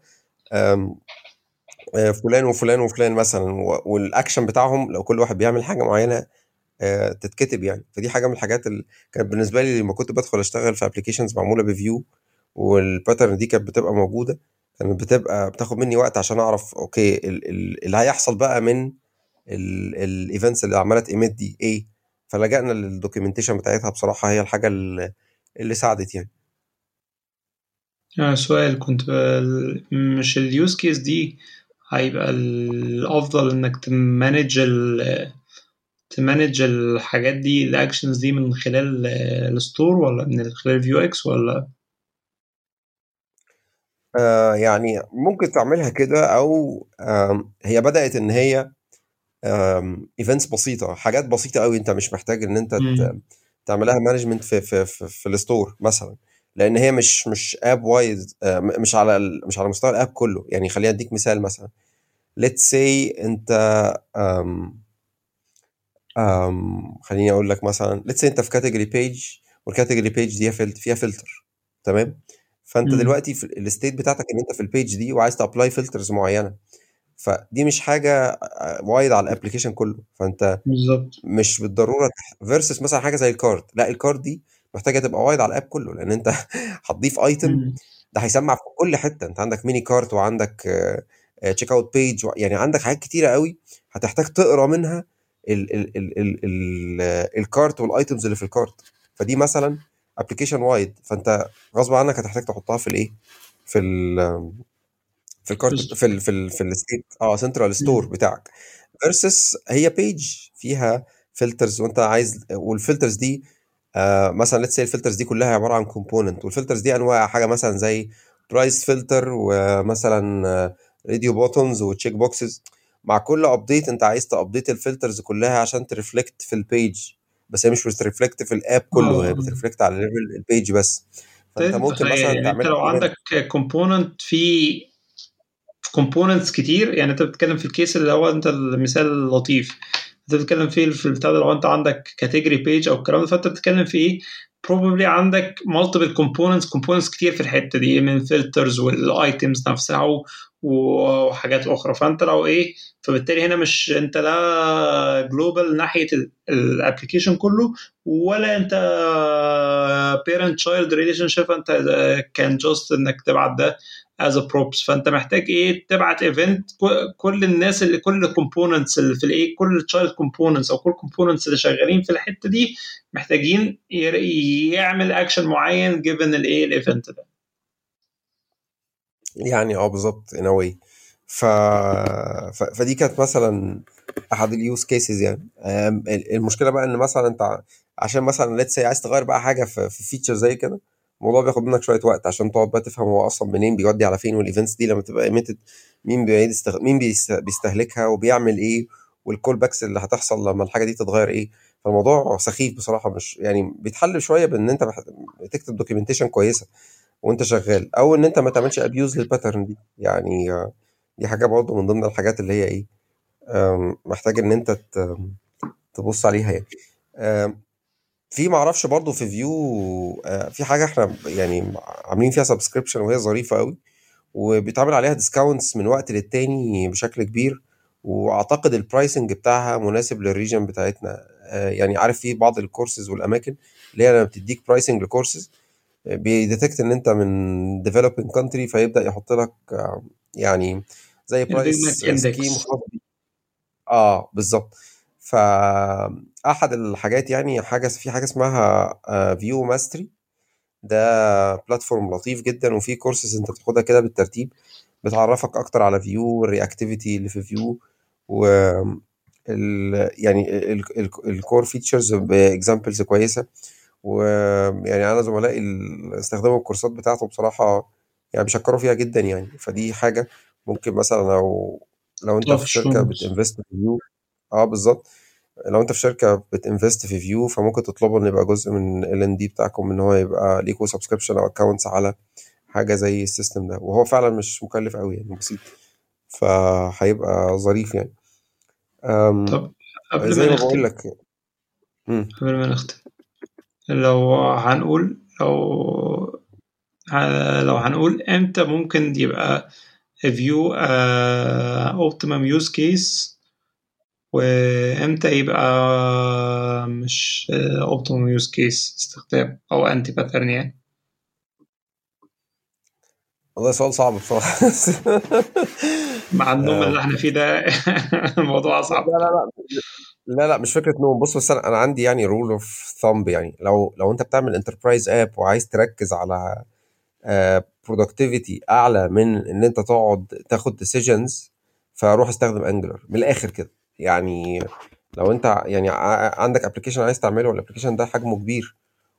فلان وفلان وفلان مثلا والاكشن بتاعهم لو كل واحد بيعمل حاجة معينة تتكتب يعني. فدي حاجة من الحاجات اللي كانت بالنسبة لي لما كنت بدخل أشتغل في applications معمولة ب Vue وال pattern دي كانت بتبقى موجودة كانت بتبقى بتاخد مني وقت عشان أعرف okay اللي هيحصل بقى من ال events اللي عمالة emit دي إيه. فلجأنا لل documentation بتاعتها بصراحة هي الحاجة اللي, اللي ساعدت يعني. آه سؤال كنت مش ال use case دي هيبقى الأفضل إنك ت manage ت manage الحاجات دي ال actions دي من خلال ال store ولا من خلال Vuex ولا آه يعني ممكن تعملها كده أو هي بدأت إن هي events بسيطة حاجات بسيطة قوي أنت مش محتاج إن أنت م. تعملها management في في في, في ال store مثلا لأن هي مش مش app wide مش على مش على مستوى ال app كله يعني خليني أديك مثال مثلا let's say أنت خليني أقول لك مثلا let's أنت في category page وال category page دي فيها فلتر تمام؟ فأنت م. دلوقتي في ال state بتاعتك إن أنت في ال page دي وعايز ت apply filters معينة. فدي مش حاجة wide على ال application كله. فأنت بالظبط. مش بالضرورة versus مثلا حاجة زي ال cart لا ال cart دي محتاجة تبقى wide على ال app كله لأن أنت هتضيف item ده هيسمع في كل حتة. أنت عندك mini cart وعندك checkout page يعني عندك حاجات كتيرة قوي هتحتاج تقرأ منها ال ال ال ال ال ال cart وال items اللي في ال cart. فدي مثلا application wide فأنت غصب عنك هتحتاج تحطها في الإيه؟ في ال في ال cart في ال في ال في ال state آه central store بتاعك. versus هي page فيها filters وأنت عايز وال filters دي آه مثلا let's ال filters دي كلها عبارة عن component وال filters دي أنواع حاجة مثلا زي price filter ومثلا radio buttons و checkboxes مع كل update انت عايز ت update ال filters كلها عشان ت reflect في ال page بس هي مش بت reflect في ال app كله هي آه. بت reflect على level ال page بس. فأنت تقدر ممكن تتخيل مثلا يعني انت تعمل لو عندك component في components كتير يعني انت بتتكلم في ال case اللي هو انت المثال اللطيف. انت بتتكلم فيه في البتاع ده لو انت عندك category page أو الكلام ده فأنت بتتكلم في إيه؟ probably عندك multiple components components كتير في الحتة دي من filters وال items نفسها وحاجات أخرى. فأنت لو إيه؟ فبالتالي هنا مش أنت لا global ناحية ال application كله ولا أنت parent child relationship you can just إنك تبعت ده as props فأنت محتاج إيه؟ تبعت event كل الناس اللي كل ال components اللي في الإيه؟ كل ال child components أو كل ال components اللي شغالين في الحتة دي محتاجين يعمل اكشن معين given الايه ال event ده. يعني آه بالظبط ان واي ف... ف... فدي كانت مثلا أحد ال use cases يعني. المشكلة بقى إن مثلا أنت عشان مثلا let's عايز تغير بقى حاجة في feature زي كده الموضوع بياخد منك شوية وقت عشان تقعد بقى تفهم هو أصلا منين بيودي على فين وال events دي لما تبقى emitted مين بيعيد استغ... مين بيست... بيستهلكها وبيعمل إيه وال callbacks اللي هتحصل لما الحاجة دي تتغير إيه. فالموضوع سخيف بصراحة مش يعني بيتحل شوية بإن أنت بتكتب documentation كويسة وأنت شغال أو إن أنت ما تعملش abuse لل pattern دي. يعني دي حاجة برضه من ضمن الحاجات اللي هي إيه محتاج إن أنت تبص عليها يعني. في معرفش برضه في Vue آه، في حاجة إحنا يعني عاملين فيها subscription وهي ظريفة قوي وبيتعمل عليها discounts من وقت للتاني بشكل كبير واعتقد ال pricing بتاعها مناسب لل region بتاعتنا. آه، يعني عارف في بعض الكورسز والأماكن اللي هي لما بتديك pricing ل courses بي detect إن أنت من developing country فيبدأ يحط لك آه، يعني زي price scheme. آه بالظبط. فأحد الحاجات يعني حاجة في حاجة اسمها Vue Mastery ده platform لطيف جدا وفي كورسز أنت بتاخدها كده بالترتيب بتعرفك أكتر على Vue وال reactivity اللي في Vue و ال يعني ال core features ب examples كويسة. ويعني أنا زملائي اللي استخدموا الكورسات بتاعته بصراحة يعني بيشكروا فيها جدا يعني. فدي حاجة ممكن مثلا لو لو أنت في شركة بت invest في Vue آه بالظبط لو انت في شركة بت invest في Vue فممكن تطلبوا إن يبقى جزء من ال L&D بتاعكم إن هو يبقى ليكوا subscription أو accounts على حاجة زي ال system ده. وهو فعلا مش مكلف قوي يعني بسيط. فهيبقى ظريف يعني. طب قبل زي ما بقول نختم لك. قبل ما نختم لو هنقول لو لو هنقول إمتى ممكن يبقى Vue optimum use case وامتى يبقى مش optimum use case استخدام أو anti-pattern يعني؟ والله سؤال صعب بصراحة. مع النوم اللي آه، إحنا فيه ده الموضوع لا اصعب لا لا. لا لا مش فكرة نوم. بص بس أنا أنا عندي يعني rule of thumb يعني. لو لو أنت بتعمل enterprise app وعايز تركز على productivity أعلى من إن أنت تقعد تاخد decisions فروح استخدم Angular من الآخر كده. يعني لو انت يعني عندك application عايز تعمله وال application ده حجمه كبير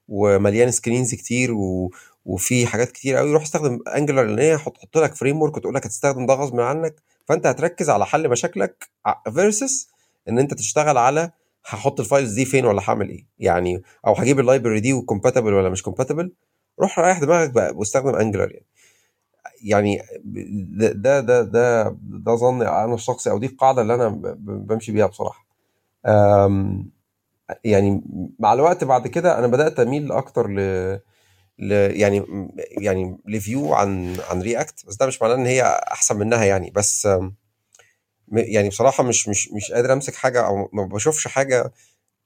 ومليان screens كتير و... وفي حاجات كتير قوي روح استخدم Angular لأن هي هتحط لك framework وتقول لك هتستخدم ده غصب عنك فانت هتركز على حل مشاكلك versus إن انت تشتغل على هحط ال files دي فين ولا هعمل إيه يعني أو هجيب ال library دي و compatible ولا مش compatible روح ريح دماغك بقى واستخدم Angular يعني. يعني ده ده ده ده, ظني أنا الشخصي أو دي القاعدة اللي أنا بمشي بيها بصراحة. يعني مع الوقت بعد كده أنا بدأت أميل أكتر ل يعني يعني ل Vue عن عن React بس ده مش معناه إن هي أحسن منها يعني. بس يعني بصراحة مش مش مش قادر أمسك حاجة أو ما بشوفش حاجة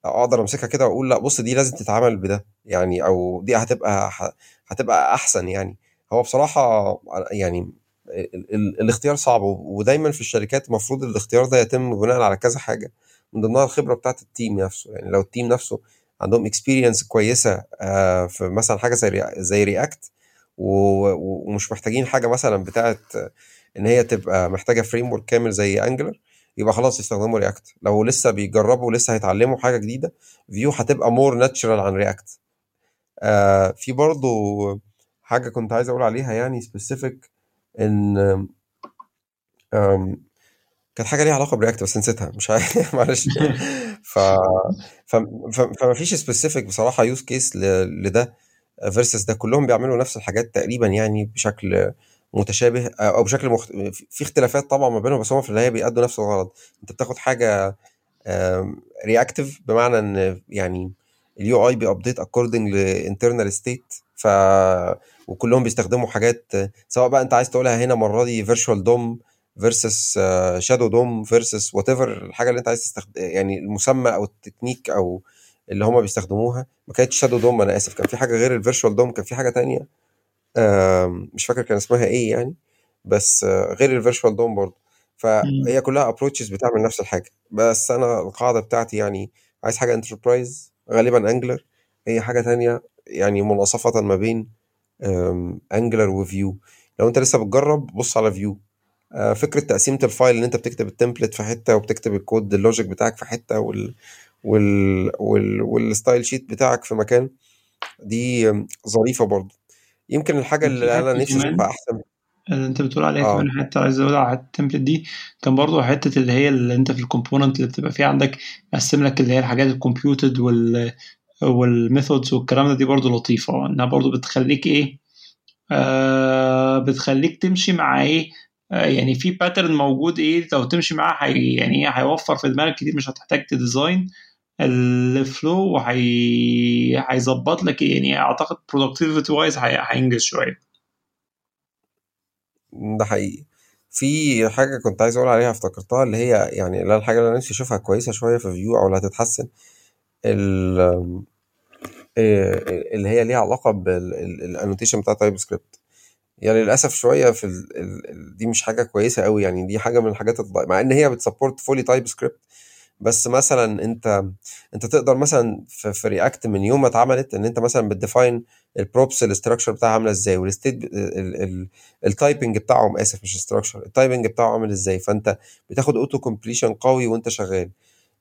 أقدر أمسكها كده وأقول لأ بص دي لازم تتعمل بده يعني أو دي هتبقى هتبقى أحسن يعني. هو بصراحة يعني ال ال الاختيار صعب ودايما في الشركات المفروض الاختيار ده يتم بناء على كذا حاجة. من ضمنها الخبرة بتاعت ال team نفسه. يعني لو ال team نفسه عندهم experience كويسة آه، في مثلا حاجة زي زي React ومش محتاجين حاجة مثلا بتاعت إن هي تبقى محتاجة framework كامل زي Angular يبقى خلاص يستخدموا React لو لسه بيجربوا ولسه هيتعلموا حاجة جديدة Vue هتبقى more natural عن React آه في برضو حاجة كنت عايز أقول عليها يعني specific إن كانت حاجة ليها علاقة ب React بس نسيتها مش عارف معلش ف... ف... فما فيش specific بصراحة use case. لده versus ده كلهم بيعملوا نفس الحاجات تقريبا يعني بشكل متشابه أو بشكل مخت... في اختلافات طبعا ما بينهم بس هم في النهاية بيأدوا نفس الغرض أنت بتاخد حاجة reactive بمعنى إن يعني ال UI بي update according ل internal state ف وكلهم بيستخدموا حاجات سواء بقى انت عايز تقولها هنا المرة دي virtual DOM versus shadow DOM versus whatever الحاجة اللي انت عايز تستخدم يعني المسمى أو التكنيك أو اللي هم بيستخدموها ما كانتش shadow DOM أنا آسف كان في حاجة غير ال virtual DOM كان في حاجة تانية مش فاكر كان اسمها إيه يعني بس آه، غير ال virtual DOM برضه. فهي كلها approaches بتعمل نفس الحاجة بس أنا القاعدة بتاعتي يعني عايز حاجة enterprise غالبا Angular هي حاجة تانية يعني مناصفة ما بين Angular و Vue لو انت لسه بتجرب بص على Vue فكرة تقسيمة ال file ان انت بتكتب ال template في حتة وبتكتب ال code ال logic بتاعك في حتة وال وال وال وال style sheet بتاعك في مكان دي ظريفة برضه. يمكن الحاجة اللي أنا نفسي أشوفها أحسن. اللي انت بتقول عليها آه. كمان حتة عايز أقول على ال template دي. كان برضو حتة اللي هي اللي انت في ال component اللي بتبقى فيه عندك مقسم لك اللي هي الحاجات ال computed وال وال methods والكلام ده دي برضو لطيفة إنها برضو بتخليك إيه آه بتخليك تمشي مع إيه آه يعني في pattern موجود إيه لو تمشي معاه حي يعني إيه هيوفر في دماغك كتير مش هتحتاج ت design ال flow وهي هيظبط لك إيه؟ يعني أعتقد productivity wise هينجز شوية ده حقيقي في حاجة كنت عايز أقول عليها افتكرتها اللي هي يعني اللي الحاجة اللي أنا نفسي أشوفها كويسة شوية في Vue أو اللي هتتحسن اللي هي ليها علاقة بال annotation بتاع TypeScript يعني للأسف شوية في دي مش حاجة كويسة قوي يعني دي حاجة من الحاجات. مع إن هي بت support fully TypeScript بس مثلا انت أنت تقدر مثلا في, في React من يوم ما اتعملت إن أنت مثلا بت define ال props ال structure بتاعها عاملة إزاي وال state ال typing بتاعهم آسف مش structure ال typing بتاعه عامل إزاي فأنت بتاخد auto completion قوي وأنت شغال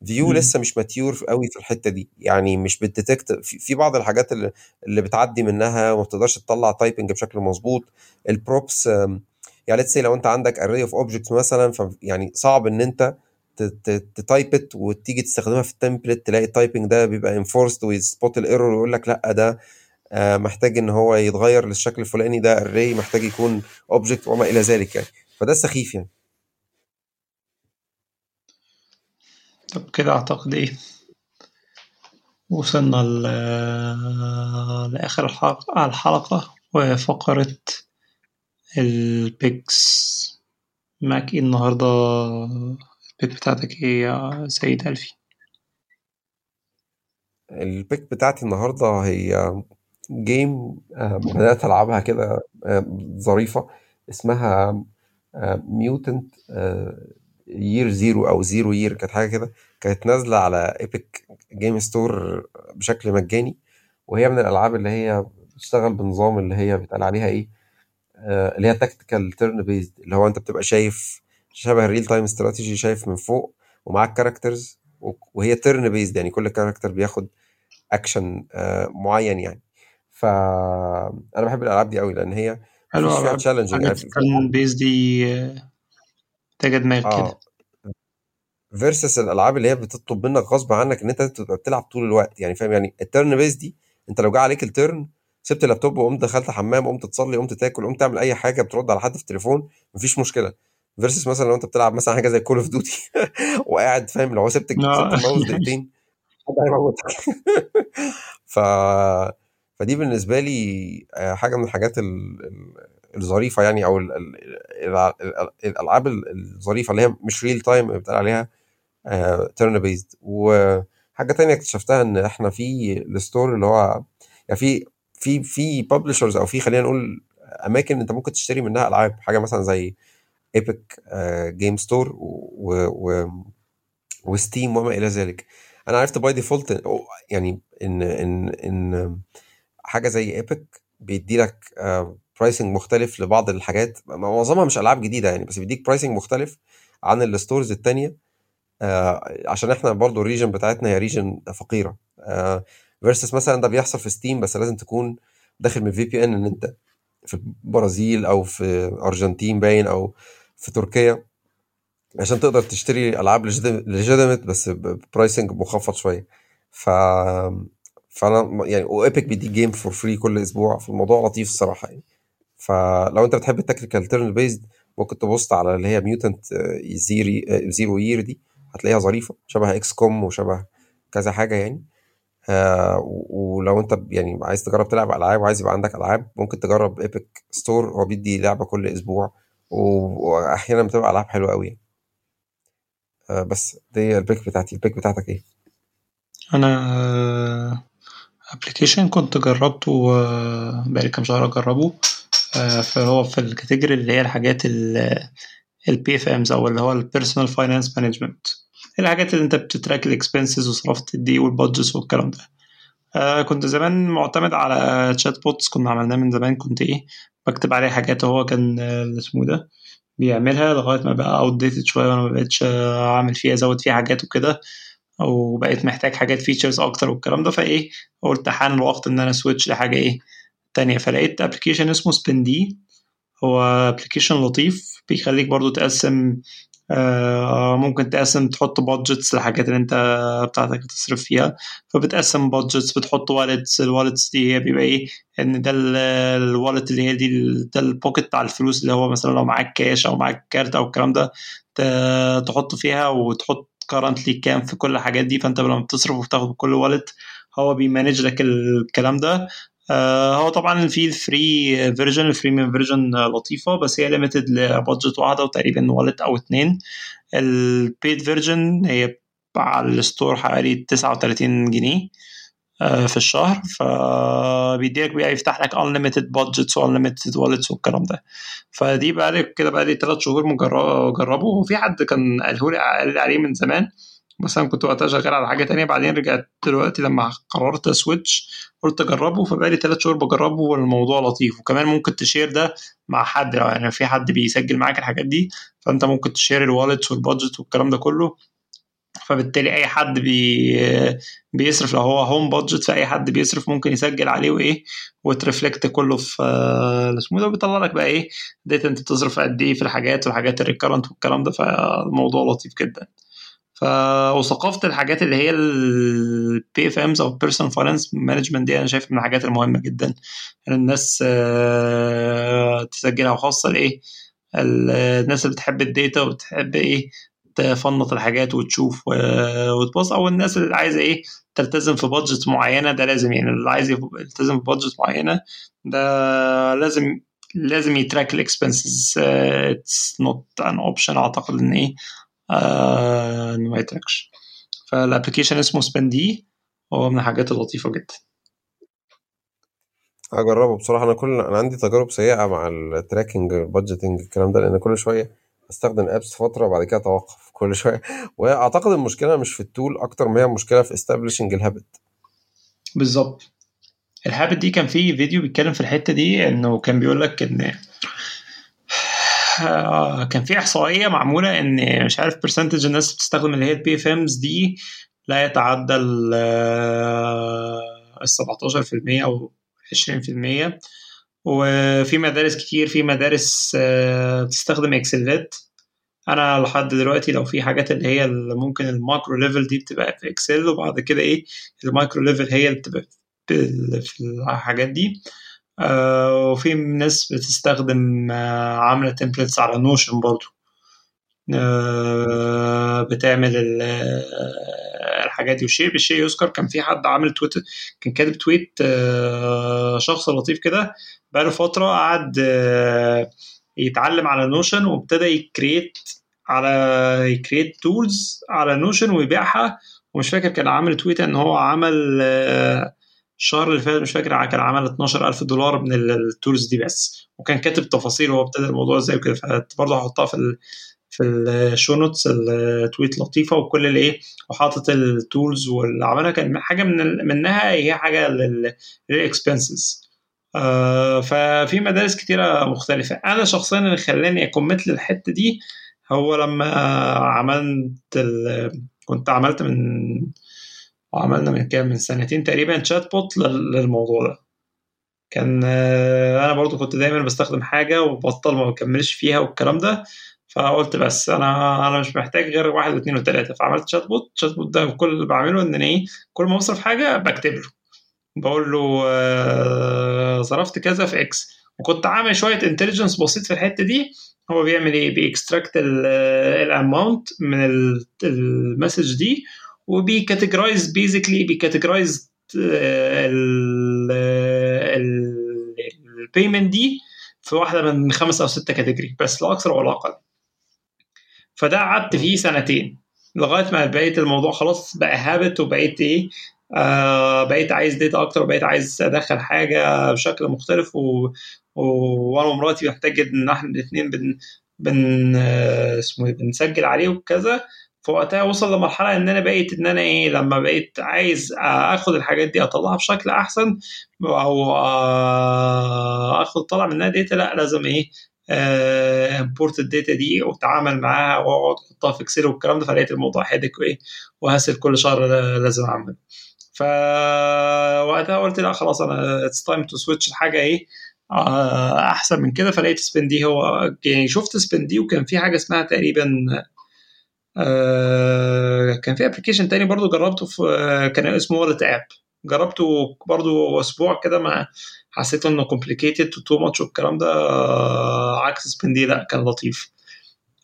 Vue. لسه مش mature قوي في الحتة دي. يعني مش بت detect في, بعض الحاجات اللي, اللي بتعدي منها وما بتقدرش تطلع typing بشكل مظبوط. ال props يعني let's لو انت عندك array of objects مثلا ف يعني صعب إن انت ت type وتيجي تستخدمها في ال template تلاقي ال typing ده بيبقى enforced وي spot ال error ويقول لك لأ ده آه، محتاج إن هو يتغير للشكل الفلاني ده array محتاج يكون object وما إلى ذلك يعني. فده سخيف يعني. طب كده أعتقد إيه؟ وصلنا ل- لآخر الحلقة الحلقة وفقرة ال picks. معاك إيه النهارده ال pick بتاعتك إيه يا سيد ألفي؟ ال pick بتاعتي النهارده هي game آه، بدأت ألعبها كده آه، ظريفة اسمها Mutant Year Zero أو Zero Year كانت حاجة كده كانت نازلة على Epic Game Store بشكل مجاني وهي من الألعاب اللي هي بتشتغل بنظام اللي هي بيتقال عليها إيه آه، اللي هي tactical turn based اللي هو أنت بتبقى شايف شبه ال real time strategy شايف من فوق ومعاك characters وهي turn based يعني كل character بياخد اكشن معين يعني. فانا بحب الألعاب دي قوي لأن هي حلو مفيش فيها حاجات الترن بيز دي آه، محتاجة دماغ كده. آه. versus الألعاب اللي هي بتطلب منك غصب عنك إن أنت تبقى بتلعب طول الوقت. يعني فاهم؟ يعني ال turn based دي أنت لو جه عليك ال turn سبت اللابتوب وقمت دخلت حمام قمت تصلي قمت تاكل قمت تعمل أي حاجة بترد على حد في التليفون مفيش مشكلة. versus مثلا لو أنت بتلعب مثلا حاجة زي Call of Duty وقاعد فاهم؟ لو سبت آه. سبت الماوس دقيقتين حد هيموتك. ف فدي بالنسبة لي آه، حاجة من الحاجات ال- ال- الظريفة يعني أو ال- ال- ال- ال- الألعاب الظريفة اللي هي مش real time بيتقال عليها turn based وحاجة تانية اكتشفتها إن إحنا في ال store اللي هو يعني في في في publishers أو في خلينا نقول أماكن أنت ممكن تشتري منها ألعاب. حاجة مثلا زي Epic Game Store و Steam وما إلى ذلك. أنا عرفت by default يعني إن إن إن حاجة زي Epic بيدي لك pricing مختلف لبعض الحاجات. معظمها مش ألعاب جديدة يعني بس بيديك pricing مختلف عن ال stores التانية. آه، عشان إحنا برضو ال region بتاعتنا هي region فقيرة. versus مثلا ده بيحصل في Steam بس لازم تكون داخل من VPN إن أنت في البرازيل أو في أرجنتين باين أو في تركيا عشان تقدر تشتري ألعاب legitimate بس pricing مخفض شوية. ف فأنا يعني و Epic بيديك game for free كل أسبوع فالموضوع لطيف الصراحة يعني. فلو انت بتحب ال tactical turn based ممكن تبص على اللي هي Mutant زيري Zero Year دي هتلاقيها ظريفة شبه XCOM وشبه كذا حاجة يعني. آه ولو انت يعني عايز تجرب تلعب ألعاب وعايز يبقى عندك ألعاب ممكن تجرب Epic Store هو بيدي لعبة كل أسبوع وأحيانا بتبقى ألعاب حلوة قوي يعني. آه بس دي ال pick بتاعتي. ال pick بتاعتك إيه؟ أنا application كنت جربته بقالي كام شهر أجربه. آه، فهو في ال category اللي هي الحاجات ال PFMs أو اللي هو ال personal finance management الحاجات اللي أنت بت track ال expenses وصرفت دي وال budgets والكلام ده. آه كنت زمان معتمد على chat bots كنا عملناه من زمان. كنت إيه بكتب عليه حاجات. هو كان اسمه ده بيعملها لغاية ما بقى outdated شوية وأنا ما بقتش أعمل فيها أزود فيها حاجات وكده. وبقيت محتاج حاجات features أكتر والكلام ده. فإيه قلت حان الوقت إن أنا switch لحاجة إيه تانية. فلقيت application اسمه Spendee هو application لطيف بيخليك برضو تقسم آه ممكن تقسم تحط budgets للحاجات اللي انت بتاعتك تصرف فيها. فبتقسم budgets بتحط wallets ال wallets دي هي بيبقى إيه؟ ان ده ال wallet اللي هي دي ده ال pocket بتاع الفلوس اللي هو مثلا لو معاك كاش أو معاك card أو الكلام ده تحط فيها وتحط currently كام في كل الحاجات دي. فأنت لما بتصرف وبتاخد كل wallet هو بي manage لك الكلام ده. هو طبعا في ال free version ال freemium version لطيفة بس هي limited ل budget واحدة وتقريبا wallet أو اتنين. ال paid version هي على ال store حوالي 39 جنيه آه في الشهر. فبيديك بقى يفتح لك unlimited budgets و unlimited wallets والكلام ده. فدي بقى لي كده بقى لي ثلاث شهور مجربه وفي حد كان قاله لي عليه من زمان. أنا كنت وقتها شغال على حاجة تانية بعدين رجعت دلوقتي لما قررت ا switch قلت أجربه فبقالي ثلاث شهور بجربه والموضوع لطيف. وكمان ممكن ت share ده مع حد لو يعني في حد بيسجل معاك الحاجات دي فأنت ممكن ت share ال wallets وال budget والكلام ده كله. فبالتالي أي حد بي بيصرف لو هو home budget فأي حد بيصرف ممكن يسجل عليه وإيه وت reflect كله في اسمه ده بيطلع لك بقى إيه ديت أنت بتصرف قد إيه في الحاجات والحاجات ال recurrent والكلام ده فالموضوع لطيف جدا. ف وثقافة الحاجات اللي هي ال PFMs أو personal finance management دي أنا شايف من الحاجات المهمة جدا. ان الناس تسجلها وخاصة لايه الناس اللي بتحب ال data وبتحب إيه تفنط الحاجات وتشوف وتبص أو الناس اللي عايزة إيه تلتزم في budget معينة ده لازم يعني اللي عايز يلتزم في budget معينة ده لازم لازم ي track ال expenses it's not an option أعتقد إن إيه آه إنه ما ي track ش. فال application اسمه Spendee هو من الحاجات اللطيفة جدا. هجربه بصراحة. أنا كل أنا عندي تجارب سيئة مع ال tracking ال budgeting الكلام ده لأن كل شوية أستخدم apps فترة وبعد كده اتوقف كل شوية. وأعتقد المشكلة مش في ال tool أكتر ما هي مشكلة في establishing ال habit بالظبط. ال habit دي كان في فيديو بيتكلم في الحتة دي إنه كان بيقول لك إن كان في إحصائية معمولة إن مش عارف percentage الناس بتستخدم اللي هي ال PFMs دي لا يتعدى ال 17% أو 20% وفي مدارس كتير في مدارس بتستخدم Excel ات. أنا لحد دلوقتي لو في حاجات اللي هي اللي ممكن ال macro level دي بتبقى في Excel وبعد كده إيه ال micro level هي اللي بتبقى في الحاجات دي. آه وفي ناس بتستخدم آه عاملة templates على Notion برضو. آه بتعمل الحاجات دي. والشيء بالشيء يذكر كان في حد عامل tweet كان كاتب tweet شخص لطيف كده بقاله فترة قعد يتعلم على Notion وابتدى ي create على ي create tools على Notion ويبيعها. ومش فاكر كان عامل tweet إن هو عمل الشهر اللي فات مش فاكر كان عمل 12000 دولار من ال tools دي بس. وكان كاتب تفاصيل هو ابتدى الموضوع إزاي وكده. فبرضه هحطها في ال في ال show notes ال tweet لطيفة وكل الايه وحاطط ال tools واللي عملها. كان حاجة من منها هي حاجة لل expenses آه ففي مدارس كتيرة مختلفة. أنا شخصيا اللي خلاني أ commit للحتة دي هو لما عملت. كنت عملت من وعملنا من كام من سنتين تقريبا chatbot للموضوع ده. كان أنا برضو كنت دايما بستخدم حاجة وبطل ما بكملش فيها والكلام ده فقلت بس أنا أنا مش محتاج غير واحد واثنين وثلاثه فعملت chatbot chatbot ده كل اللي بعمله إن أنا إيه كل ما اوصل حاجة بكتب له. بقول له آه صرفت كذا في X وكنت عامل شوية intelligence بسيط في الحتة دي. هو بيعمل إيه؟ بي extract ال amount من ال message دي وبي categorize basically بي categorize ال payment دي في واحدة من خمس أو ست category بس لا أكثر ولا أقل. فده قعدت فيه سنتين لغاية ما بقيت الموضوع خلاص بقى habit وبقيت إيه آه بقيت عايز data أكتر وبقيت عايز أدخل حاجة بشكل مختلف و... و... وأنا ومراتي محتاج إن إحنا الاثنين بن بن اسمه بنسجل عليه وكذا. فوقتها وصل لمرحلة إن أنا بقيت إن أنا إيه لما بقيت عايز آخد الحاجات دي أطلعها بشكل أحسن أو آخد طلع منها data لأ لازم إيه import ال data دي وأتعامل معاها وأقعد أحطها في Excel والكلام ده فلقيت الموضوع headache وإيه و hassle كل شهر لازم اعمل فوقتها قلت لأ خلاص أنا it's time to switch لحاجة إيه أحسن من كده فلقيت Spendee هو يعني شفت Spendee وكان في حاجة اسمها تقريبا آه كان في application تاني برضو جربته في آه كان اسمه Wallet app جربته برضو أسبوع كده ما حسيت إنه complicated و too much والكلام ده آه عكس Spendee لأ كان لطيف.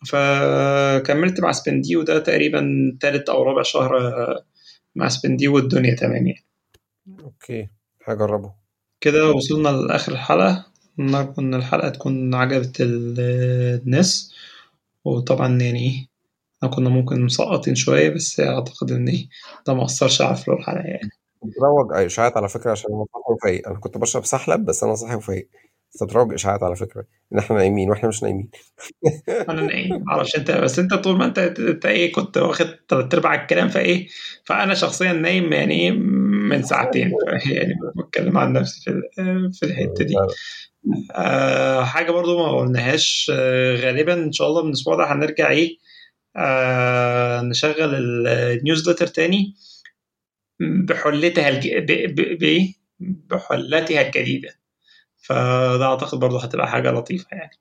فكملت مع Spendee وده تقريبا تالت أو رابع شهر مع Spendee والدنيا تمام يعني. أوكي هجربه. كده وصلنا لآخر الحلقة. نرجو إن الحلقة تكون عجبت الناس. وطبعا يعني إحنا كنا ممكن مسقطين شوية بس أعتقد إن إيه ده ما أثرش على فلو الحلقة يعني. بتروج إشاعات على فكرة عشان أنا صاحي وفايق. أنا كنت بشرب سحلب بس أنا صاحي وفايق. بس بتروج إشاعات على فكرة. إن إحنا نايمين وإحنا مش نايمين. أنا نايم معرفش أنت بس أنت طول ما أنت أنت إيه كنت واخد تلات أرباع الكلام فإيه فأنا شخصيا نايم يعني إيه من ساعتين. يعني بتكلم عن نفسي في في الحتة دي. آه حاجة برضو ما قلناهاش آه غالبا إن شاء الله من الأسبوع ده هنرجع إيه آه نشغل النيوزلتر تاني. بحلتها الج... ب... ب... ب... بحلتها الجديدة. فده أعتقد برضه هتبقى حاجة لطيفة يعني.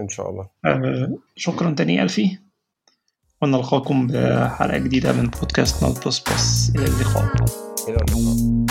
إن شاء الله. آه شكرا تاني ألفي. ونلقاكم بحلقة جديدة من بودكاست Null plus plus إلى اللقاء. إلى اللقاء.